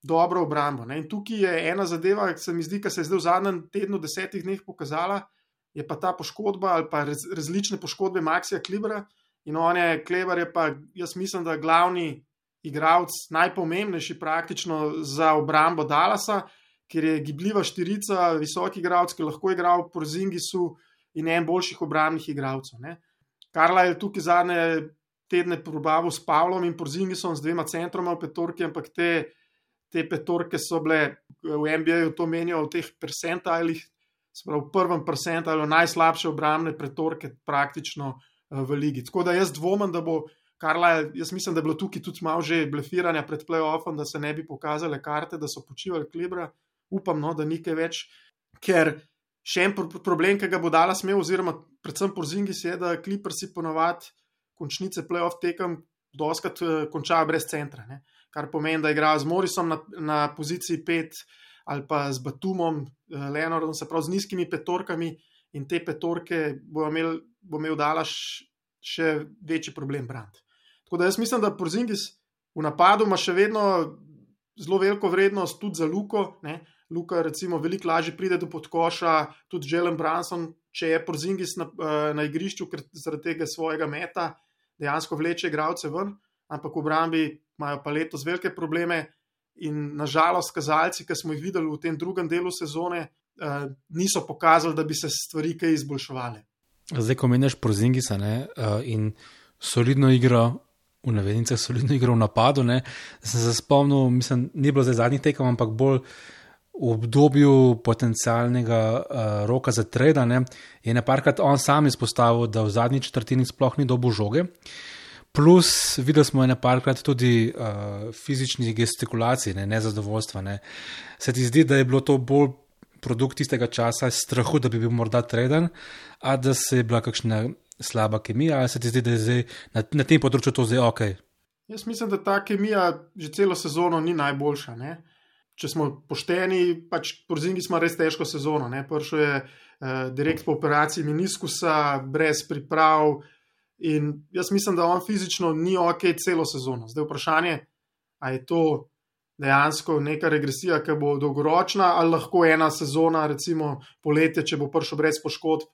dobro obrambo. Ne? In tukaj je ena zadeva, ki se mi zdi, da se je zdaj v zadnjem tednu, desetih dneh pokazala, je pa ta poškodba ali pa raz, različne poškodbe Maxija Klibra. In on je, Kleber je pa, jaz mislim, da glavni igralec, najpomembnejši praktično za obrambo Dalasa, ker je gibljiva štirica, visoki igralec, ki lahko igra v Porzingisu in en boljših obrambnih igralcev. Karla je tukaj zadnje tedne probavil s Pavlom in Porzingisom, z dvema centroma v petorki, ampak te, te petorke so bile v NBA-ju to menijo v teh percentajlih, v prvem percentajlu najslabše obrambne petorke praktično eh, v ligi. Tako da jaz dvomim, da bo Karla, jaz mislim, da je bilo tukaj tudi malo že blefiranja pred playoffom, da se ne bi pokazale karte, da so počivali klibra. Upam, no, da nekaj več. Ker še en problem, ki ga bo dala smel, oziroma predvsem porzingis, je, da kliprsi ponovadi končnice playoff tekem doskrat uh, končajo brez centra. Ne? Kar pomeni, da igrajo z Morisom na, na poziciji 5 ali pa z Batumom, uh, Leonardom, se pravi z nizkimi petorkami in te petorke bo imel, bo imel dalaš še večji problem brant. Tako da jaz mislim, da Porzingis v napadu ima še vedno zelo veliko vrednost, tudi za Luko. Ne? Luka, recimo, veliko lažje pride do podkoša, tudi Jelen Branson, če je Porzingis na, eh, na igrišču, zaradi tega svojega meta dejansko vleče igralce ven, ampak v obrambi imajo pa letos velike probleme. In nažalost, kazalci, ki smo jih videli v tem drugem delu sezone, eh, niso pokazali, da bi se stvari kaj izboljševale. Zdaj, ko meniš Porzingisa ne, uh, in solidno igro, v navednicah solidno igro v napadu. Ne. Sem se spomnil, mislim, ni bilo zdaj zadnjih tekem, ampak bolj v obdobju potencialnega uh, roka za trade. Je neparkrat on sam izpostavil, da v zadnji četrtini sploh ni dobo žoge. Plus, videli smo nekajkrat tudi uh, fizičnih gestikulacij, ne, nezadovoljstva. Ne. Se ti zdi, da je bilo to bolj produkt tistega časa, strahu, da bi bil morda treden, a da se je bila kakšna slaba kemija, ali se ti zdi, da je zdaj, na, na tem področju to zdaj ok? Jaz mislim, da ta kemija že celo sezono ni najboljša. Ne? Če smo pošteni, pač porzingi smo res težko sezono. Prvo je eh, direkt po operaciji meniskusa, brez priprav. In jaz mislim, da on fizično ni ok celo sezono. Zdaj vprašanje, ali je to dejansko neka regresija, ki bo dolgoročna, ali lahko ena sezona, recimo poletje, če bo prišel brez poškodb,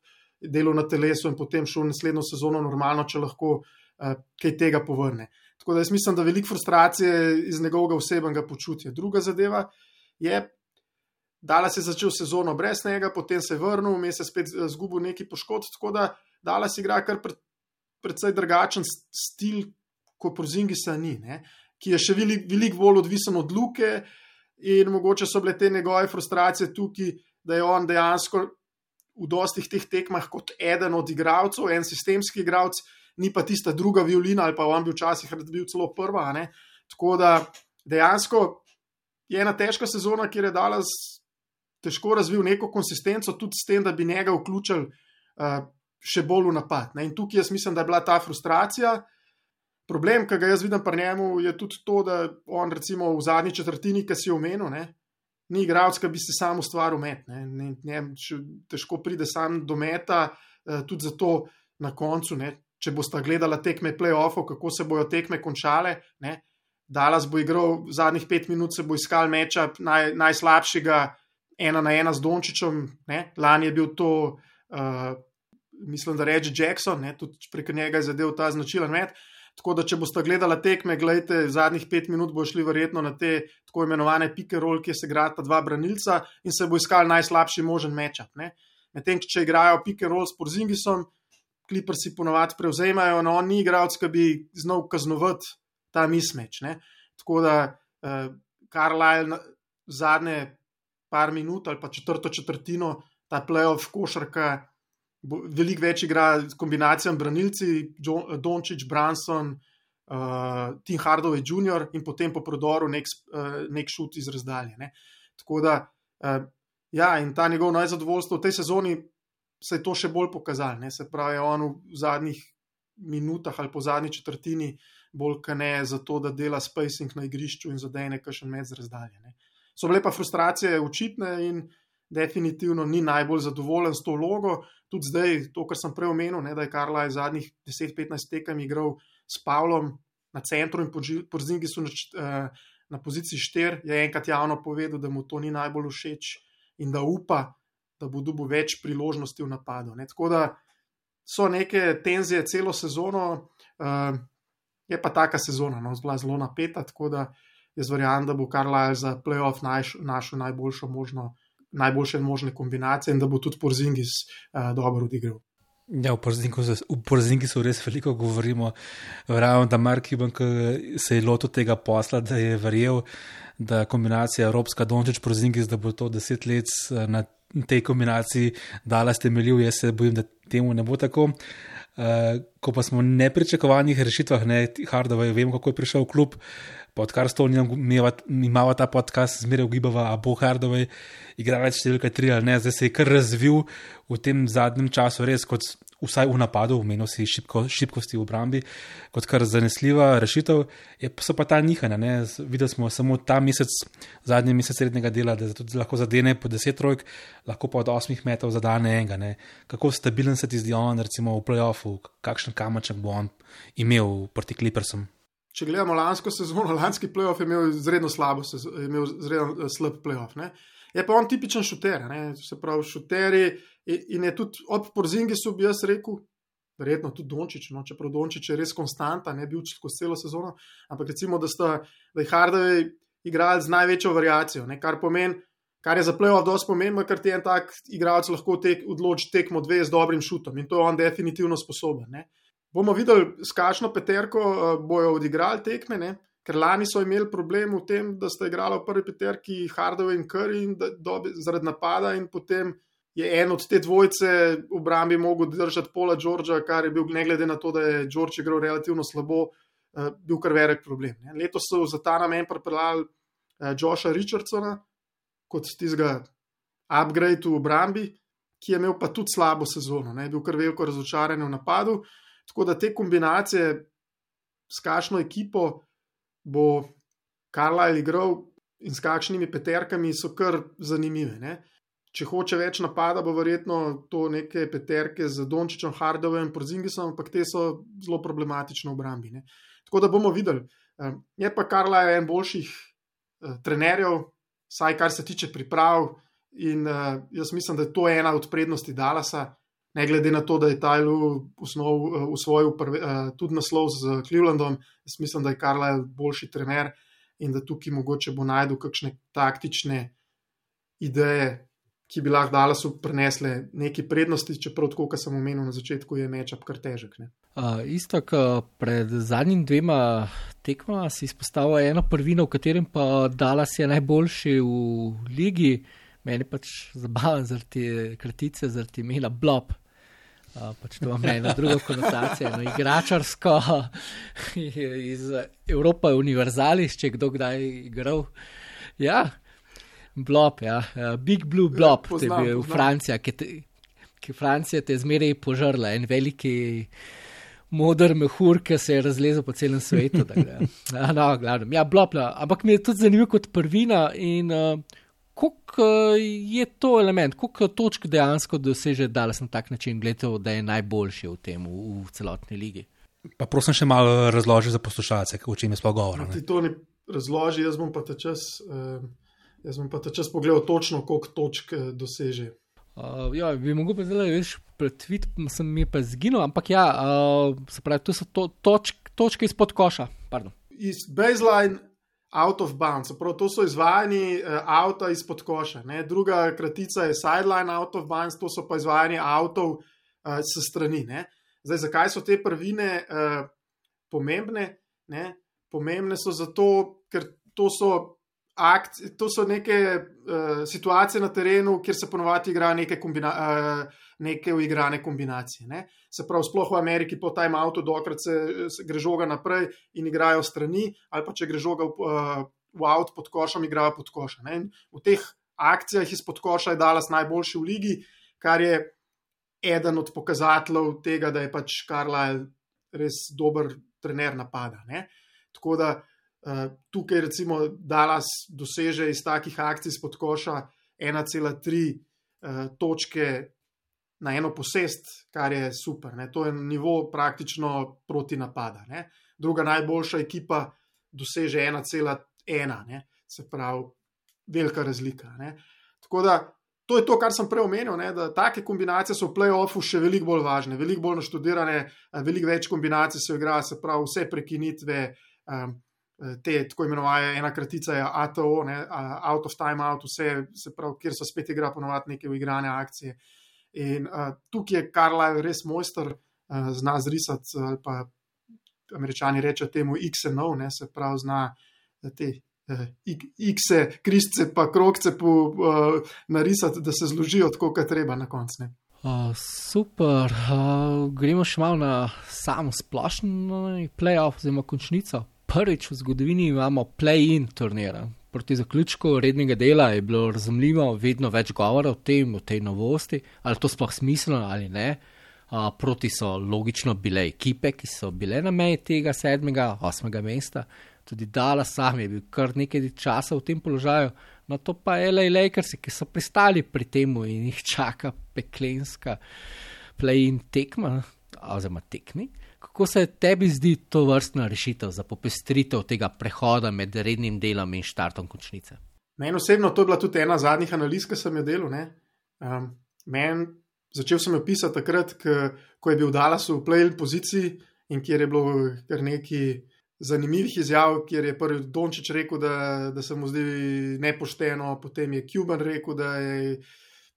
delo na telesu in potem šel naslednjo sezono normalno, če lahko uh, kaj tega povrne. Tako da jaz mislim, da veliko frustracije iz njegovega osebnega počutja. Druga zadeva je, da se je začel sezono brez njega, potem se je vrnil, vmes je spet zgubil neki poškodb, tako da Dala si igra kar predvsej drugačen stil, kot prozingi se ni, ne? ki je še veliko velik bolj odvisen od luke. In mogoče so bile te njegove frustracije tukaj, da je on dejansko v dostih teh tekmah kot eden od igralcev, en sistemski igralec, ni pa tista druga violina ali pa on bi včasih rad bil celo prva. Ne? Tako da dejansko je ena težka sezona, kjer je dala težko razvil neko konsistenco, tudi s tem, da bi njega vključili uh, še bolj v napad. Ne? In tukaj jaz mislim, da je bila ta frustracija. Problem, ki ga jaz vidim pri njemu, je tudi to, da on recimo v zadnji četrtini, ki si omenil, ne, ni igralec, ki bi se sam ustvaril met. Ne. Ne, ne, težko pride sam do meta, eh, tudi zato na koncu, ne, če boste gledali tekme playoffov, kako se bojo tekme končale. Ne. Dalas bo igral zadnjih pet minut, se bo iskal meča naj, najslabšega, ena na ena z Dončičem. Lani je bil to, uh, mislim, da reče Jackson, ne, tudi prek njega je zadev ta značilen met. Tako da, če boste gledali tekme, gledajte, zadnjih pet minut bo šli verjetno na te tako imenovane pike roll, kjer se igrata dva branilca in se bo iskal najslabši možen mečap. Medtem, če igrajo pike roll s Porzingisom, klipr si ponovadi prevzemajo, no on ni igralec, ki bi znal kaznovati ta mismeč. Ne? Tako da, uh, Carlisle zadnje par minut ali pa četrto četrtino, ta playoff košarka, veliko več igra s kombinacijami branilci, Dončić, Branson, uh, Tim Hardaway Jr. in potem po prodoru nek, uh, nek šut iz razdalje. Ne. Tako da, uh, ja, in ta njegov najzadovoljstvo v tej sezoni se je to še bolj pokazalo. Ne. Se pravi, on v zadnjih minutah ali po zadnji četrtini bolj kane za to, da dela spacing na igrišču in zadene kakšen med z razdalje. Ne. So bile pa frustracije očitne in definitivno ni najbolj zadovoljen s to vlogo. Tudi zdaj, to, kar sem prej omenil, ne, da je Karla je zadnjih 10-15 tekem igral s Pavlom na centru in po Zingi so na, eh, na poziciji 4, je enkrat javno povedal, da mu to ni najbolj všeč in da upa, da bo dobil več priložnosti v napadu. Ne. Tako da so neke tenzije celo sezono, uh, je pa taka sezona, no, zelo napeta, tako da jaz verjamem, da bo Karla za playoff našel najboljšo možno najboljše možne kombinacije in da bo tudi Porzingis uh, dobro odigral. Ja, v Porzingi so res veliko govorimo. Verjamem, da Mark Cuban se je lotil tega posla, da je verjel, da kombinacija Evropska Dončić Porzingis, da bo to deset let eh, na tej kombinaciji dala stemeljiv. Jaz se bojim, da temu ne bo tako. Uh, ko pa smo v nepričakovanih rešitvah, ne Hardove, vemo, kako je prišel klub, odkar stolni imamo ta podcast, zmeraj ugibava, a bo Hardove igralec številka tri ali ne, zdaj se je kar razvil v tem zadnjem času, res kot vsaj v napadu, v menu si šibko, šibkosti v obrambi, kot kar zanesljiva rešitev. Je, so pa ta nihanja, ne, videli smo samo ta mesec, zadnji mesec srednjega dela, da lahko zadene po deset trojk, lahko pa od osmih metrov zadane enega. Ne. Kako stabilen se ti zdi on, recimo v playoffu, kakšen kamaček bo on imel proti Clippersom? če gledamo lansko sezono, lanski playoff je imel izredno slabo, imel izredno eh, slab playoff. Ne? Je pa on tipičen šuter, ne? se pravi, šuteri in je tudi ob Porzingisu, bi jaz rekel, verjetno tudi Dončić, no? čeprav Dončić je res konstanta, ne bil skozi celo sezono, ampak recimo, da, sta, da je Hardaway igral z največjo variacijo, ne? kar pomeni. Kar je za playoff dosti pomembno, ker ti en tak igralec lahko tek, odloči tekmo dve z dobrim šutom in to je on definitivno sposoben. Ne? bomo videli, s kakšno peterko uh, bojo odigrali tekme. Ne? Ker lani so imeli problem v tem, da sta igrala v prvi peterki Hardove in Curry in dobi, zaradi napada, in potem je en od te dvojce v obrambi mogel držati Pola Georgea, kar je bil, ne glede na to, da je George igral relativno slabo, uh, bil kar velik problem. Letos so za ta namen pripeljali uh, Josha Richardsona kot tistega upgrade v obrambi, ki je imel pa tudi slabo sezono, ne? bil kar veliko razočaran v napadu. Tako da te kombinacije s kakšno ekipo bo Karlajl igral in s kakšnimi peterkami so kar zanimive. Ne? Če hoče več napada, bo verjetno to neke peterke z Dončićem, Hardovem in Porzingisom, ampak te so zelo problematične v obrambi. Ne? Tako da bomo videli. Je pa Karlajl en boljših eh, trenerjev, saj kar se tiče priprav. In uh, jaz mislim, da je to ena od prednosti Dalasa, ne glede na to, da je Tyler usvojil prve, uh, tudi naslov z Clevelandom, jaz mislim, da je Karla boljši trener in da tukaj mogoče bo najdel kakšne taktične ideje, ki bi lahko Dallasu prinesle neki prednosti, čeprav, kot sem omenil na začetku, je mečap kar težek. Uh, isto, pred zadnjim dvema tekmama, si izpostavil eno prvino, v katerem pa Dallas je najboljši v ligi. Meni pač zabavam zaradi kratice, zaradi imela blob. Uh, pač to ima ena druga konotacija, no, igračarsko iz Evrope, univerzalist, če kdo kdaj igral. Ja, blob, ja, Big Blue Blob, ja, to je bil v Franciji, ki, te, ki Francija te zmeraj požrla, en veliki modr mehur, ki se je razlezel po celem svetu. no, glavno, ja, blob, no. ampak mi je tudi zanimivo kot prvina in uh, kako je to element, koliko točk dejansko doseže Dallas na tak način, gledal, da je najboljši v tem, v, v celotni ligi. Pa prosim, še malo razloži za poslušalce, o čem je sploh govora. Ti to ne razloži, jaz bom pa ta čas, uh, jaz bom pa ta čas pogledal točno, koliko točk uh, doseže. Uh, ja, bi mogel pa zdaj več pretvit, sem mi pa zginil, ampak ja, uh, se pravi, to so to, točk, točke izpod koša. Pardon. Iz baseline out of bounds, prav to so izvajani uh, avta izpod koša. Ne? Druga kratica je sideline out of bounds, to so pa izvajani avtov uh, s strani. Ne? Zdaj, zakaj so te prvine uh, pomembne? Ne? Pomembne so zato, ker to so akt, to so neke uh, situacije na terenu, kjer se ponovadi igra neke, kombina, uh, neke uigrane kombinacije. Ne? Se pravi, sploh v Ameriki po time outu, dokrat se, se gre žoga naprej in igrajo strani, ali pa če gre žoga v, uh, v out pod košem, igrajo pod košem. V teh akcijah izpod koša je Dallas najboljši v ligi, kar je eden od pokazateljev tega, da je pač Karlajl res dober trener napada. Ne? Tako da tukaj, recimo, Dallas doseže iz takih akcij spod koša 1,3 uh, točke na eno posest, kar je super. Ne? To je nivo praktično proti napada. Ne? Druga najboljša ekipa doseže 1,1, se pravi, velika razlika. Ne? Tako da to je to, kar sem prej omenil, ne, da take kombinacije so v playoffu še veliko bolj važne, veliko bolj naštudirane, eh, veliko več kombinacij se igra, se pravi, vse prekinitve, um, te tako imenovane ena kratica je ATO, ne, out of time out, vse, se pravi, kjer so spet igra ponovati neke uigrane akcije. In uh, tukaj je Karlajl res mojster, uh, zna zrisati, ali pa američani rečejo temu XNO, ne, se pravi, zna te X-e, križce, pa krokce po, uh, narisati, da se zložijo tako, kot treba na koncu. Uh, super, uh, gremo še malo na samo splošno playoff, oziroma končnico. Prvič v zgodovini imamo play-in turnira. Proti zaključku rednega dela je bilo razumljivo, vedno več govora o tem, o tej novosti, ali to sploh smiselno ali ne. Uh, proti so logično bile ekipe, ki so bile na meji tega sedmega, osmega mesta tudi Dala sam je bil kar nekaj časa v tem položaju, no to pa je le Lakers, ki so pristali pri tem in jih čaka peklenska play-in tekma, oziroma tekmi. Kako se tebi zdi to vrstna rešitev za popestritev tega prehoda med rednim delom in štartom končnice? Meni osebno to je bila tudi ena zadnjih analiz, ki sem jo delal. Um, Men, začel sem jo pisati takrat, ko je bil Dallas v play-in poziciji in kjer je bilo kar nekaj zanimivih izjav, kjer je prvi Dončić rekel, da, da se mu zdi nepošteno, potem je Kuban rekel, da je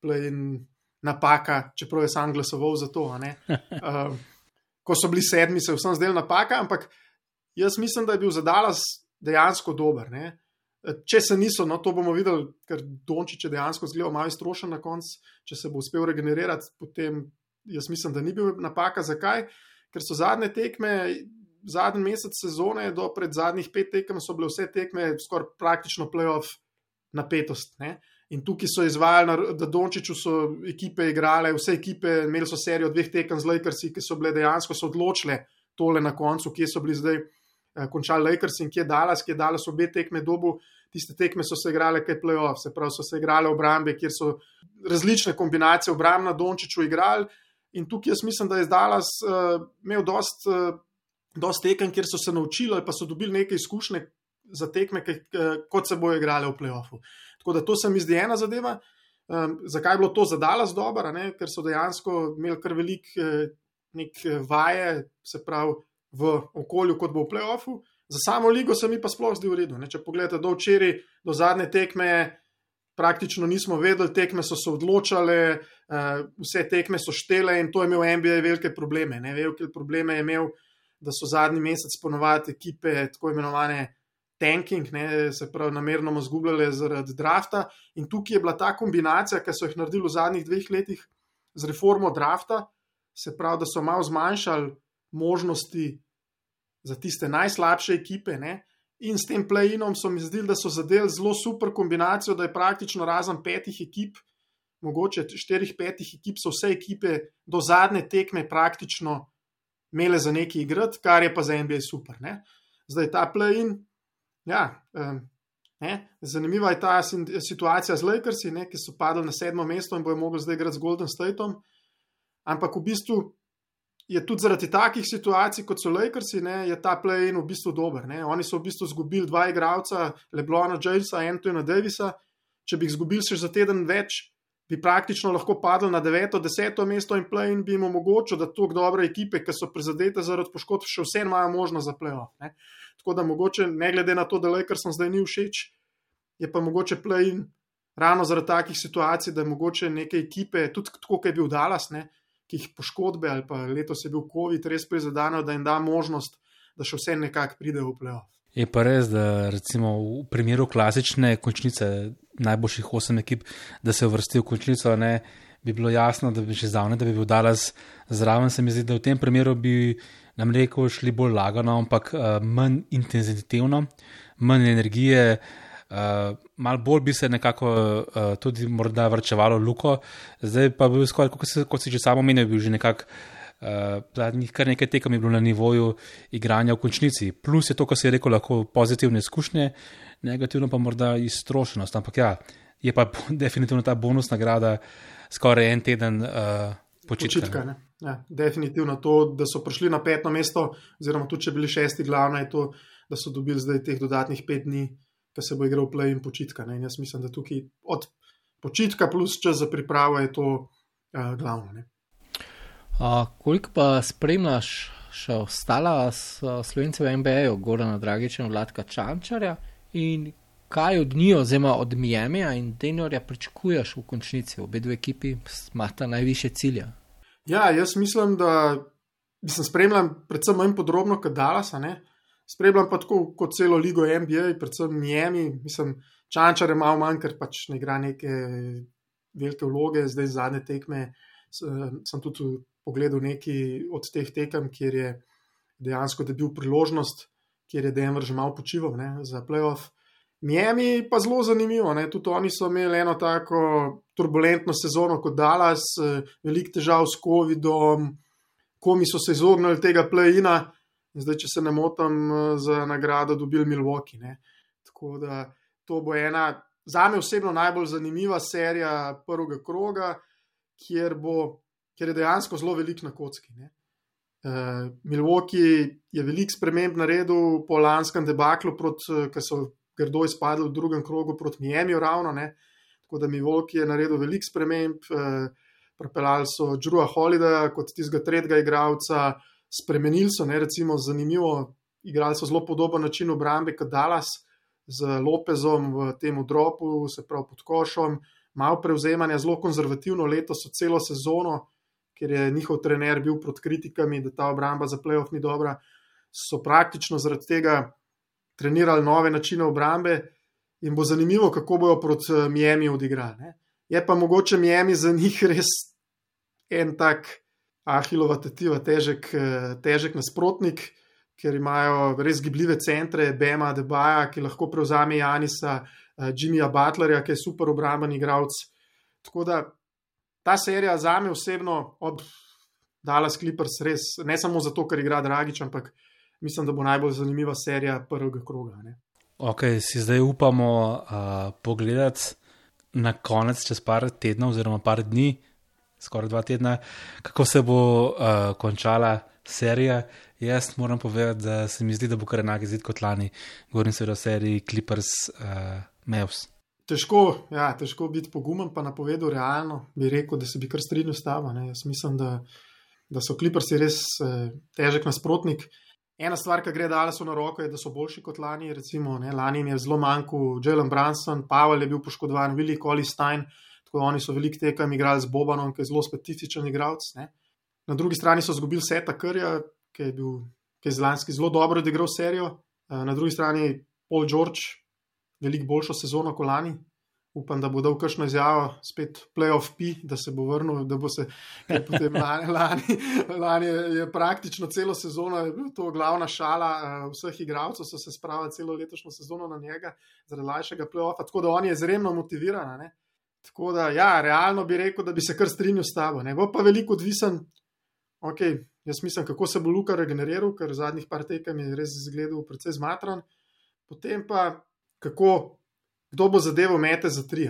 plin napaka, čeprav je sam glasoval za to. Uh, ko so bili sedmi, se vsem zdel napaka, ampak jaz mislim, da je bil za Dallas dejansko dober. Ne? Če se niso, no to bomo videli, ker Dončić je dejansko zgledal malo strošen na koncu, če se bo uspel regenerirati, potem jaz mislim, da ni bil napaka. Zakaj? Ker so zadnje tekme zadnji mesec sezone, do pred zadnjih pet tekem, so bile vse tekme skoraj praktično playoff napetost. Ne? In tukaj so izvajali, da Dončiću so ekipe igrale, vse ekipe imeli so serijo dveh tekem z Lakersi, ki so bile dejansko so odločile tole na koncu, kje so bili zdaj eh, končali Lakers in kje Dallas, kje Dallas obe tekme dobu. Tiste tekme so se igrale, kaj playoff, se pravi, so se igrale obrambe, kjer so različne kombinacije obramb na Dončiću igrali. In tukaj jaz mislim, da je Dallas uh, imel dost uh, dosti tekem, kjer so se naučili pa so dobili nekaj izkušnje za tekme, kot se bojo igrali v playoffu. Tako da to se mi zdi ena zadeva. Um, zakaj je bilo to zadala z dobro, ker so dejansko imeli kar velik eh, nek eh, vaje, se pravi, v okolju, kot bo v playoffu. Za samo ligo se mi pa sploh zdi v redu. Ne? Če pogledate do včeraj, do zadnje tekme, praktično nismo vedeli, tekme so se odločale, uh, vse tekme so štele in to je imel NBA velike probleme. Ne? Velike probleme je imel da so zadnji mesec ponovadi ekipe tako imenovane tanking, ne, se pravi, namerno zgubljale zaradi drafta. In tukaj je bila ta kombinacija, ki so jih naredili v zadnjih dveh letih z reformo drafta, se pravi, da so malo zmanjšali možnosti za tiste najslabše ekipe. Ne. In s tem play-inom so mi zdeli, da so zadeli zelo super kombinacijo, da je praktično razen petih ekip, mogoče štirih, petih ekip, so vse ekipe do zadnje tekme praktično imele za neki igrati, kar je pa za NBA super. Ne? Zdaj ta play-in. Ja, um, Zanimiva je ta situacija z Lakersi, ne, ki so padli na sedmo mesto in bojo mogli zdaj igrati z Golden Stateom. Ampak v bistvu je tudi zaradi takih situacij, kot so Lakersi, ne, je ta play-in v bistvu dober. Ne. Oni so v bistvu izgubili dva igralca, Leblona Jamesa in Antona Davisa. Če bi jih izgubili še za teden več, bi praktično lahko padli na 9. 10. mesto in play in bi jim omogočil, da tako dobre ekipe, ki so prizadete zaradi poškodb, še vse imajo možnost za playoff. Ne? Tako da mogoče, ne glede na to, da Lakers zdaj ni všeč, je pa mogoče play in ravno zaradi takih situacij, da mogoče neke ekipe, tudi tako, kot je bil Dallas, ne? ki jih poškodbe ali pa letos je bil COVID res prizadeno, da jim da možnost, da še vse nekako pridejo v playoff. Je pa res, da recimo v primeru klasične končnice, najboljših osem ekip, da se uvrsti v končnico, ne, bi bilo jasno, da bi že zdavne, da bi bil Dallas zraven. Se mi zdi, da v tem primeru bi nam rekel šli bolj lagano, ampak uh, manj intenzivno, manj energije. Uh, mal bolj bi se nekako uh, tudi morda vrčevalo luko, zdaj pa bi bil skoraj, kot, kot si že samo menil, bil že nekako uh, zadnjih kar nekaj tekem je bilo na nivoju igranja v končnici. Plus je to, kar se je rekel, lahko pozitivne izkušnje, negativno pa morda iztrošenost. Ampak ja, je pa definitivno ta bonus nagrada skoraj en teden uh, počitka. počitka ja, definitivno to, da so prišli na peto mesto, oziroma tudi če bili šesti glavna, je to, da so dobili zdaj teh dodatnih pet dni, da se bo igral play in počitka. Ne? In jaz mislim, da tukaj od počitka plus čas za pripravo je to uh, glavno. Ne? Koliko pa spremljaš še ostala slovencev v MBA-ju, Gorana Dragiča in Vladka Čančarja in kaj od njih, oziroma od Miamija in Denorja, pričakuješ v končnici? Obe dve ekipi imata najviše cilje. Ja, jaz mislim, da sem spremljal predvsem manj podrobno kot Dallas. Spremljam pa tako kot celo ligo NBA, predvsem Miami. Mislim, Čančar je malo manj, ker pač ne igra neke velike vloge, zdaj zadnje tekme. Sem tudi pogledal neki od teh tekem, kjer je dejansko dobil priložnost, kjer je Denver že malo počival ne, za playoff. Miami pa zelo zanimivo, ne. tudi oni so imeli eno tako turbulentno sezono kot Dallas, veliko težav s COVID-om, komi so se izognili tega play-ina, zdaj, če se ne motim, za nagrado dobili Milwaukee. Ne. Tako da to bo ena, za me osebno, najbolj zanimiva serija prvega kroga, kjer bo ker je dejansko zelo velik na kocki. Uh, Milwaukee je velik sprememb naredil po lanskem debaklu, ki so grdo izpadli v drugem krogu proti Miami, ravno. Ne? Tako da Milwaukee je naredil velik sprememb, uh, prepeljali so Drewa Holidaya kot tistega tretjega igralca, spremenili so, ne recimo, zanimivo, igrali so zelo podoben način obrambe kot Dallas. Z Lopezom v tem odropu, se pravi pod košom, malo prevzemanja, zelo konzervativno leto, so celo sezono, ker je njihov trener bil pod kritikami, da ta obramba za playoff ni dobra, so praktično zaradi tega trenirali nove načine obrambe in bo zanimivo, kako bojo proti eh, Miami odigrali. Ne. Je pa mogoče Miami za njih res en tak ahilova tetiva, težek, eh, težek nasprotnik. Ker imajo res gibljive centre, Bema, Debaja, ki lahko prevzame Janisa, eh, Jimmyja Butlerja, ki je super obramben igralec. Tako da ta serija za me osebno od Dallas Clippers res ne samo zato, ker igra Dragič, ampak mislim, da bo najbolj zanimiva serija prvega kroga. Ne. Ok, si zdaj upamo uh, pogledati na konec, čez par tednov, oziroma par dni, skoraj dva tedna, kako se bo uh, končala serija. Jaz moram povedati, da se mi zdi, da bo kar enak izid kot lani, govorim se o seriji Clippers uh, Mavs. Težko, ja, težko biti pogumen, pa napovedal realno. Bi rekel, da se bi kar strinjal s tabo. Jaz mislim, da, da so kliprsi res eh, težek nasprotnik. Ena stvar, ki gre danes na roko, je, da so boljši kot lani. Recimo, ne, lani je zelo manjko Jalen Branson, Pavel je bil poškodovan, Willi Kolistein, tako da oni so veliko tekem igrali z Bobanom, ki je zelo specifičen igralec. Na drugi strani so izgubili Seta Krja, ki je bil ki je zlanski zelo dobro odigral serijo. Eh, na drugi strani Paul George, veliko boljšo sezono kot lani. Upam, da bo dal kakšno izjavo, spet playoff P, da se bo vrnil, da bo se potem lani, lani, lani je praktično celo sezono, je bil to glavna šala uh, vseh igralcev, so se spravili celo letošnjo sezono na njega, zaradi lažjega playoffa, tako da on je izredno motiviran. Ne? Tako da, ja, realno bi rekel, da bi se kar strinjal s tabo. Ne bo pa veliko odvisen, ok, jaz mislim, kako se bo Luka regeneriral, ker zadnjih par tekem je res izgledal precej zmatran. Potem pa kako, kdo bo zadevo mete za tri.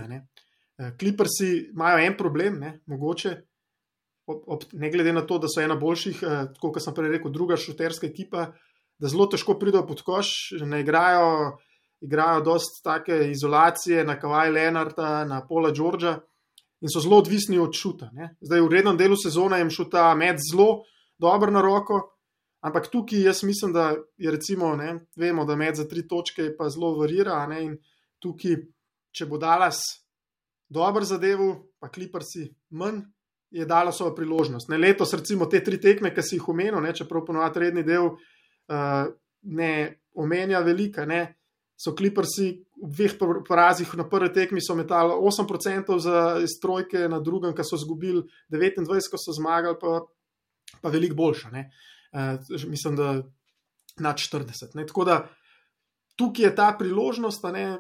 Kliprsi eh, imajo en problem, ne, mogoče, ob, ob, ne glede na to, da so ena boljših, eh, kot sem prej rekel, druga šuterska ekipa, da zelo težko pridejo pod koš, ne igrajo, igrajo dost take izolacije na Kawaii Leonarda, na Pola Georgea in so zelo odvisni od šuta. Ne. Zdaj v rednem delu sezone jim šuta med zelo dobro na roko, Ampak tukaj jaz mislim, da je recimo, ne, vemo, da med za tri točke pa zelo varira. Ne, in tukaj, če bo Dallas dober zadev, pa kliprsi manj, je dala svojo priložnost. Ne, letos, recimo, te tri tekme, ki si jih omenil, čeprav ponovadi redni del uh, ne, omenja velika. Ne? So kliprsi v dveh porazih na prvi tekmi so metali 8% za strojke, na drugem, ki so izgubili 29, ko so zmagali, pa, pa veliko boljša. Uh, mislim, da nad 40. Ne? Tako da tukaj je ta priložnost, ne?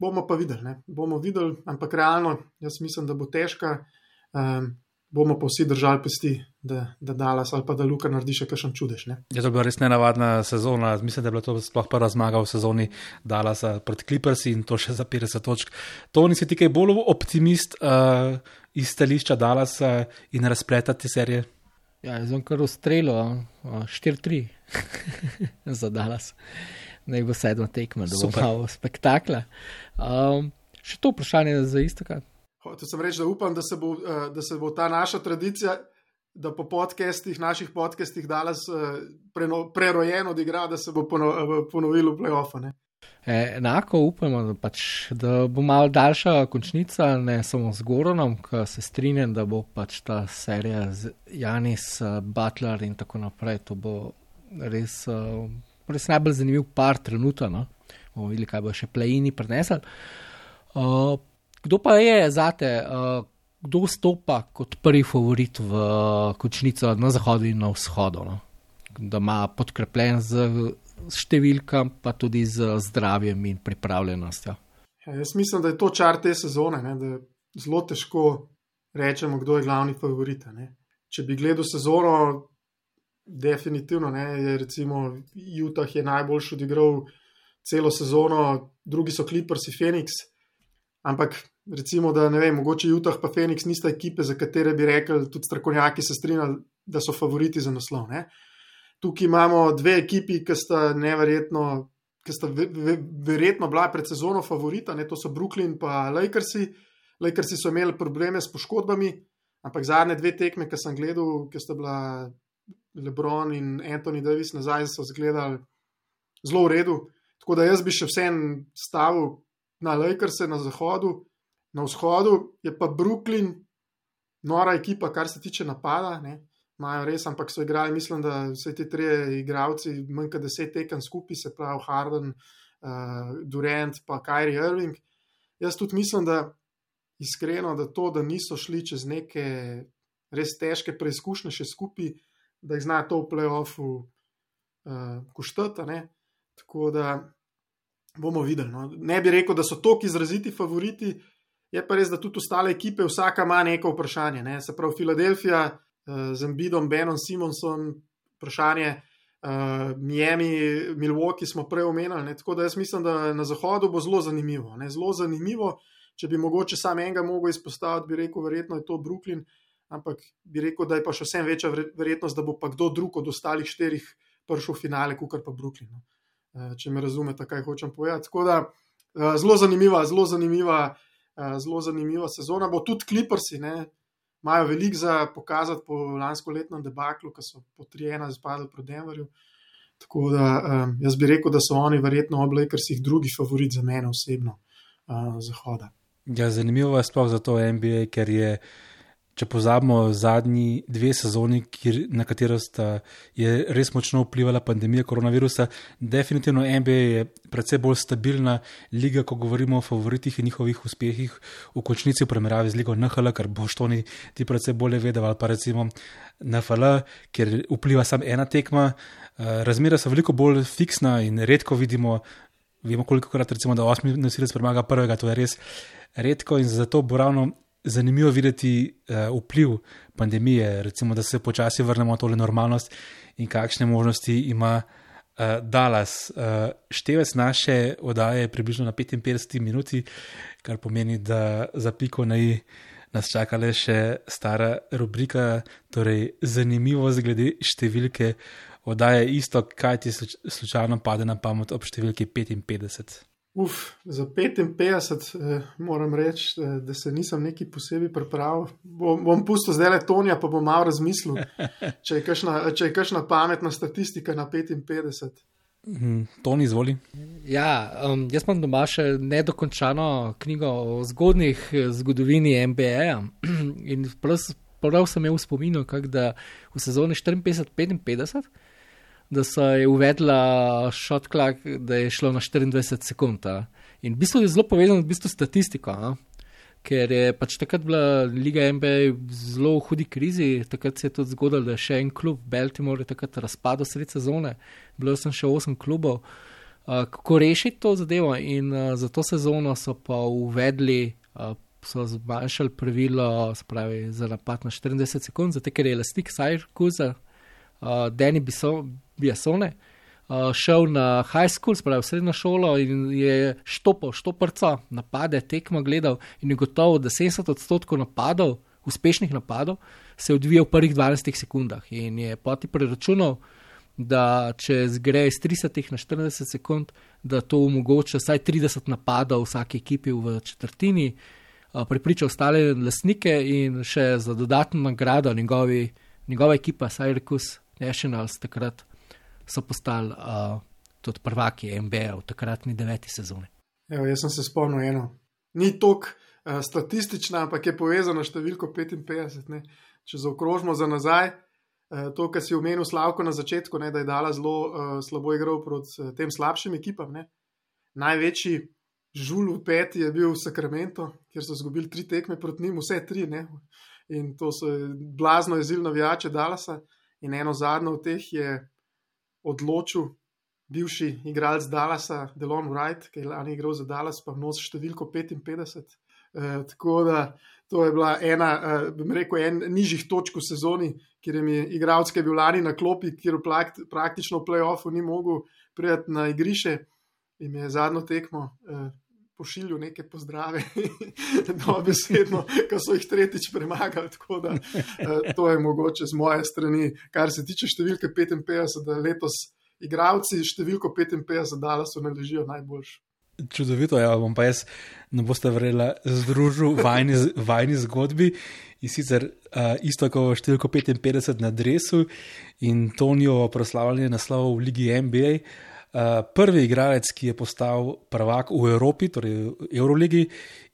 bomo pa videli. Ne? Bomo videli, ampak realno, jaz mislim, da bo težka. Um, bomo pa vsi držali pesti, da, da Dallas ali pa da Luka naredi še kakšen čudež. Ne? Je to bila res nenavadna sezona. Mislim, da je bila to sploh prva zmaga v sezoni Dallasa proti Clippersi in to še za 50 točk. To nisi ti kaj bolj optimist uh, iz stališča Dallasa in razpleta te serije? Ja, jaz sem kar ustrelil, 4-3 za Dallas. Naj bo sedma tekma, da bo malo spektakla. Um, še to vprašanje za isto. Hotel sem reči, da upam, da se, bo, uh, da se bo ta naša tradicija, da po podcestih, naših podcestih, danes uh, preno, prerojen odigral, da se bo pono, uh, ponovil v play-offu. E, enako upamo, da, pač, da bo malo daljša končnica, ne samo z Goronom, ki se strinjam, da bo pač ta serija z Janis, Butler in tako naprej. To bo res, res najbolj zanimiv par trenutov. No? bomo videli, kaj bo še plejini prenesel. Uh, kdo pa je zate, uh, kdo stopa kot prvi favorit v uh, končnico na zahodu in na vzhodu? No? Da ima podkrepljen z številkam, pa tudi z zdravjem in pripravljenostjo. Ja, jaz mislim, da je to čar te sezone, ne? da je zelo težko rečemo, kdo je glavni favorit. Ne? Če bi gledal sezono, definitivno ne, je recimo Utah je najboljši odigral celo sezono, drugi so Clippers in Phoenix. Ampak recimo, da ne vem, mogoče Utah in Phoenix nista ekipe, za katere bi rekli, tudi strokovnjaki se strinjali, da so favoriti za naslov. Ne? Tukaj imamo dve ekipi, ki sta neverjetno, ki sta ve, ve, verjetno bila pred sezono favorita, ne? to so Brooklyn in Lakersi. Lakersi so imeli probleme s poškodbami, ampak zadnje dve tekme, ki sem gledal, ki sta bila Lebron in Anthony Davis nazaj, so izgledali zelo v redu. Tako da jaz bi še vsem stavil na Lakers na zahodu, na vzhodu je pa Brooklyn, nora ekipa, kar se tiče napada. Imajo res, ampak so igrali, mislim, da vse ti tri igravci, manj kot deset tekem skupaj, se pravi Harden, uh, Durant, pa Kyrie Irving. Jaz tudi mislim, da iskreno, da to, da niso šli čez neke res težke preizkušnje še skupaj, da jih zna to v playoffu uh, kuštati. Tako da bomo videli. No. Ne bi rekel, da so to izraziti favoriti, je pa res, da tudi ostale ekipe, vsaka ima neko vprašanje. Ne. Se pravi, Filadelfija z Embidom, Benom Simonsom, vprašanje. Uh, Miami, Milwaukee smo prej omenili, ne? tako da jaz mislim, da na zahodu bo zelo zanimivo. Ne? Zelo zanimivo, če bi mogoče sam enega mogel izpostaviti, bi rekel, verjetno je to Brooklyn, ampak bi rekel, da je pa še vsem večja verjetnost, da bo pa kdo drug od ostalih štirih prišel v finale, kot pa Brooklyn. No? Eh, če me razumete, kaj hočem povedati. Tako da eh, zelo zanimiva, zelo zanimiva, eh, zelo zanimiva sezona. Bo tudi kliprsi, imajo veliko za pokazati po lansko letnem debaklu, ki so po 3-1 zpadli proti Denverju. Tako da jaz bi rekel, da so oni verjetno oblej, ker si jih drugi favorit za mene osebno zahoda. Ja, zanimivo je sploh za to NBA, ker je če pozabimo zadnji dve sezoni, kjer, na katero sta je res močno vplivala pandemija koronavirusa, definitivno NBA je predvsej bolj stabilna liga, ko govorimo o favoritih in njihovih uspehih v končnici v primerjavi z ligo NHL, kar boš to ti predvsej bolje vedel, ali pa recimo NFL, kjer vpliva samo ena tekma. Eh, razmere so veliko bolj fiksna in redko vidimo, vemo koliko krat recimo, da osmi nosilec premaga prvega, to je res redko in zato bo ravno zanimivo videti uh, vpliv pandemije, recimo, da se počasi vrnemo v tole normalnost in kakšne možnosti ima uh, Dallas. Uh, števec naše oddaje je približno na 55 minuti, kar pomeni, da za piko na i nas čaka le še stara rubrika, torej zanimivo zglede številke. Oddaje isto, kaj ti slučajno pade na pamet ob številki 55. Uf, za 55 eh, moram reči, eh, da se nisem neki posebej pripravil. Bom, bom pustil zdaj le Tonija, pa bom malo razmislil, če je kakšna pametna statistika na 55. Mm, Toni, izvoli. Ja, um, jaz imam doma še nedokončano knjigo o zgodnih eh, zgodovini MBA. In prav, prav sem imel v spominu, da v sezoni 54-55 da so je uvedla shot clock, da je šlo na 24 sekund. A. In v bistvu je zelo povezano v bistvu statistiko. A ker je pač takrat bila Liga NBA v zelo hudi krizi, takrat se je tudi zgodilo, da je še en klub, Baltimore, takrat razpadel sred sezone, bilo sem še osem klubov. Uh, kako rešiti to zadevo in uh, za to sezono so pa uvedli, uh, so zmanjšali pravilo, spravi, za napad na 40 sekund, zato ker je elastik Sajrkuza, uh, Danny Biasone. Bi uh, šel na high school, spravi srednjo šolo in je štopal, štoprca, napade, tekmo gledal in je gotovo, da 70 odstotkov napadov, uspešnih napadov, se odvija v prvih 12 sekundah. In je poti preračunal, da če zgre iz 30 na 40 sekund, da to omogoča vsaj 30 napadov vsake ekipi v četrtini. Pripričal ostale lastnike in še za dodatno nagrado njegovi, njegova ekipa, Cyrus Nationals, takrat so postali uh, tudi prvaki MBA v takratni deveti sezoni. Evo, jaz sem se spomnil eno. Ni tok uh, statistična, ampak je povezano številko 55. Ne? Če zaokrožimo za nazaj, uh, to, kar si omenil Slavko na začetku, ne, da je dala zelo uh, slabo igro proti uh, tem slabšim ekipam. Ne? Največji žul v peti je bil v Sacramento, kjer so izgubili tri tekme proti njim, vse tri. Ne? In to so blazno jezili navijače Dalasa. In eno zadnjo od teh je odločil bivši igralec Dallasa, Delon Wright, ki je lani igral za Dallas, pa nosi številko 55. E, eh, tako da to je bila ena, e, bom rekel, en nižjih točk v sezoni, kjer je mi igralec, ki je bil lani na klopi, kjer praktično v playoffu ni mogel priti na igrišče in je zadnjo tekmo. E, Pošilju neke pozdrave, da besedno, ki so jih tretjič premagali. Da uh, to je mogoče z moje strani, kar se tiče številke 55, da letos igravci številko 55 dala so ne ležijo najboljši. Čudovito je, ja, bom pa jaz, ne boste verjeli, združil vajni, vajni zgodbi in sicer uh, isto kot številko 55 na dresu in Tonijo proslavljanje naslov v Ligi NBA. Uh, prvi igralec, ki je postal prvak v Evropi, torej v Euroligi,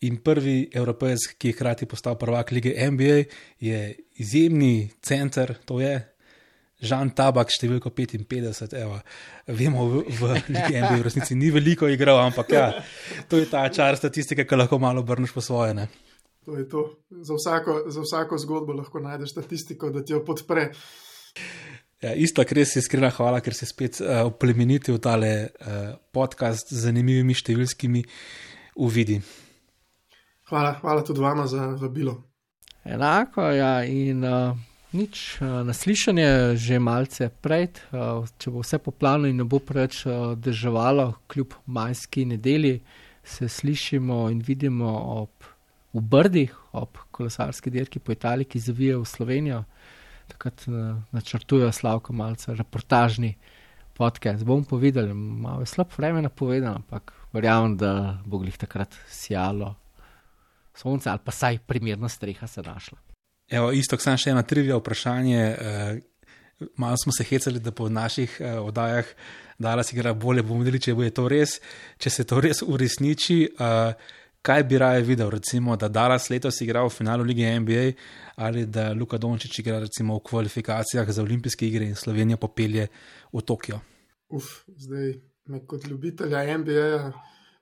in prvi evropejec, ki je hkrati postal prvak lige NBA, je izjemni center, to je Žan Tabak, številko 55. Evo, vemo, v, v lige NBA v resnici ni veliko igral, ampak ja, to je ta čar statistike, ki lahko malo obrneš po svoje. Ne? To je to. Za vsako, za vsako zgodbo lahko najdeš statistiko, da ti jo podpre. Ja, isto, res iskrena hvala, ker si spet uh, eh, oplemenitil tale uh, podcast z zanimivimi številskimi uvidi. Hvala, hvala tudi vama za vabilo. Enako, ja, in uh, nič, uh, naslišanje že malce prej, uh, če bo vse poplavno in ne bo preveč uh, državalo, kljub majski nedeli, se slišimo in vidimo ob, v Brdih, ob kolesarski dirki po Italiji, ki zavije v Slovenijo takrat uh, načrtujejo slavko malce reportažni podcast. Bom povedal, malo je slab vreme napovedano, ampak verjamem, da bo jih takrat sijalo sonce ali pa saj primerna streha se našla. Evo, isto, sem še ena trivija vprašanje. Uh, malo smo se hecali, da po naših uh, oddajah dala si igra bolje, bomo videli, če bo to res. Če se to res uresniči, uh, kaj bi raje videl, recimo, da Dallas letos igra v finalu lige NBA ali da Luka Dončić igra recimo v kvalifikacijah za olimpijske igre in Slovenijo popelje v Tokio. Uf, zdaj me kot ljubitelja NBA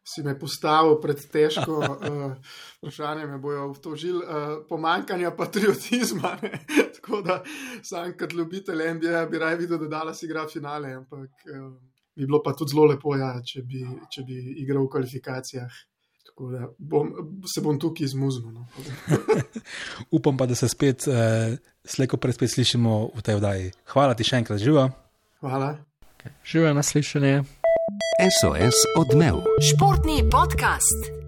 si me postavil pred težko uh, vprašanje, me bojo obtožili uh, pomankanja patriotizma. Ne? Tako da sam kot ljubitelj NBA bi raje videl, da Dallas igra finale, ampak uh, bi bilo pa tudi zelo lepo, ja, če, bi, če bi igral v kvalifikacijah. Tako da bom, se bom tukaj izmuznil. No. Upam pa, da se spet, uh, slejko pred spet slišimo v tej vdaji. Hvala ti še enkrat, živa. Hvala. Okay. Živa naslišanje. SOS odmev. Športni podcast.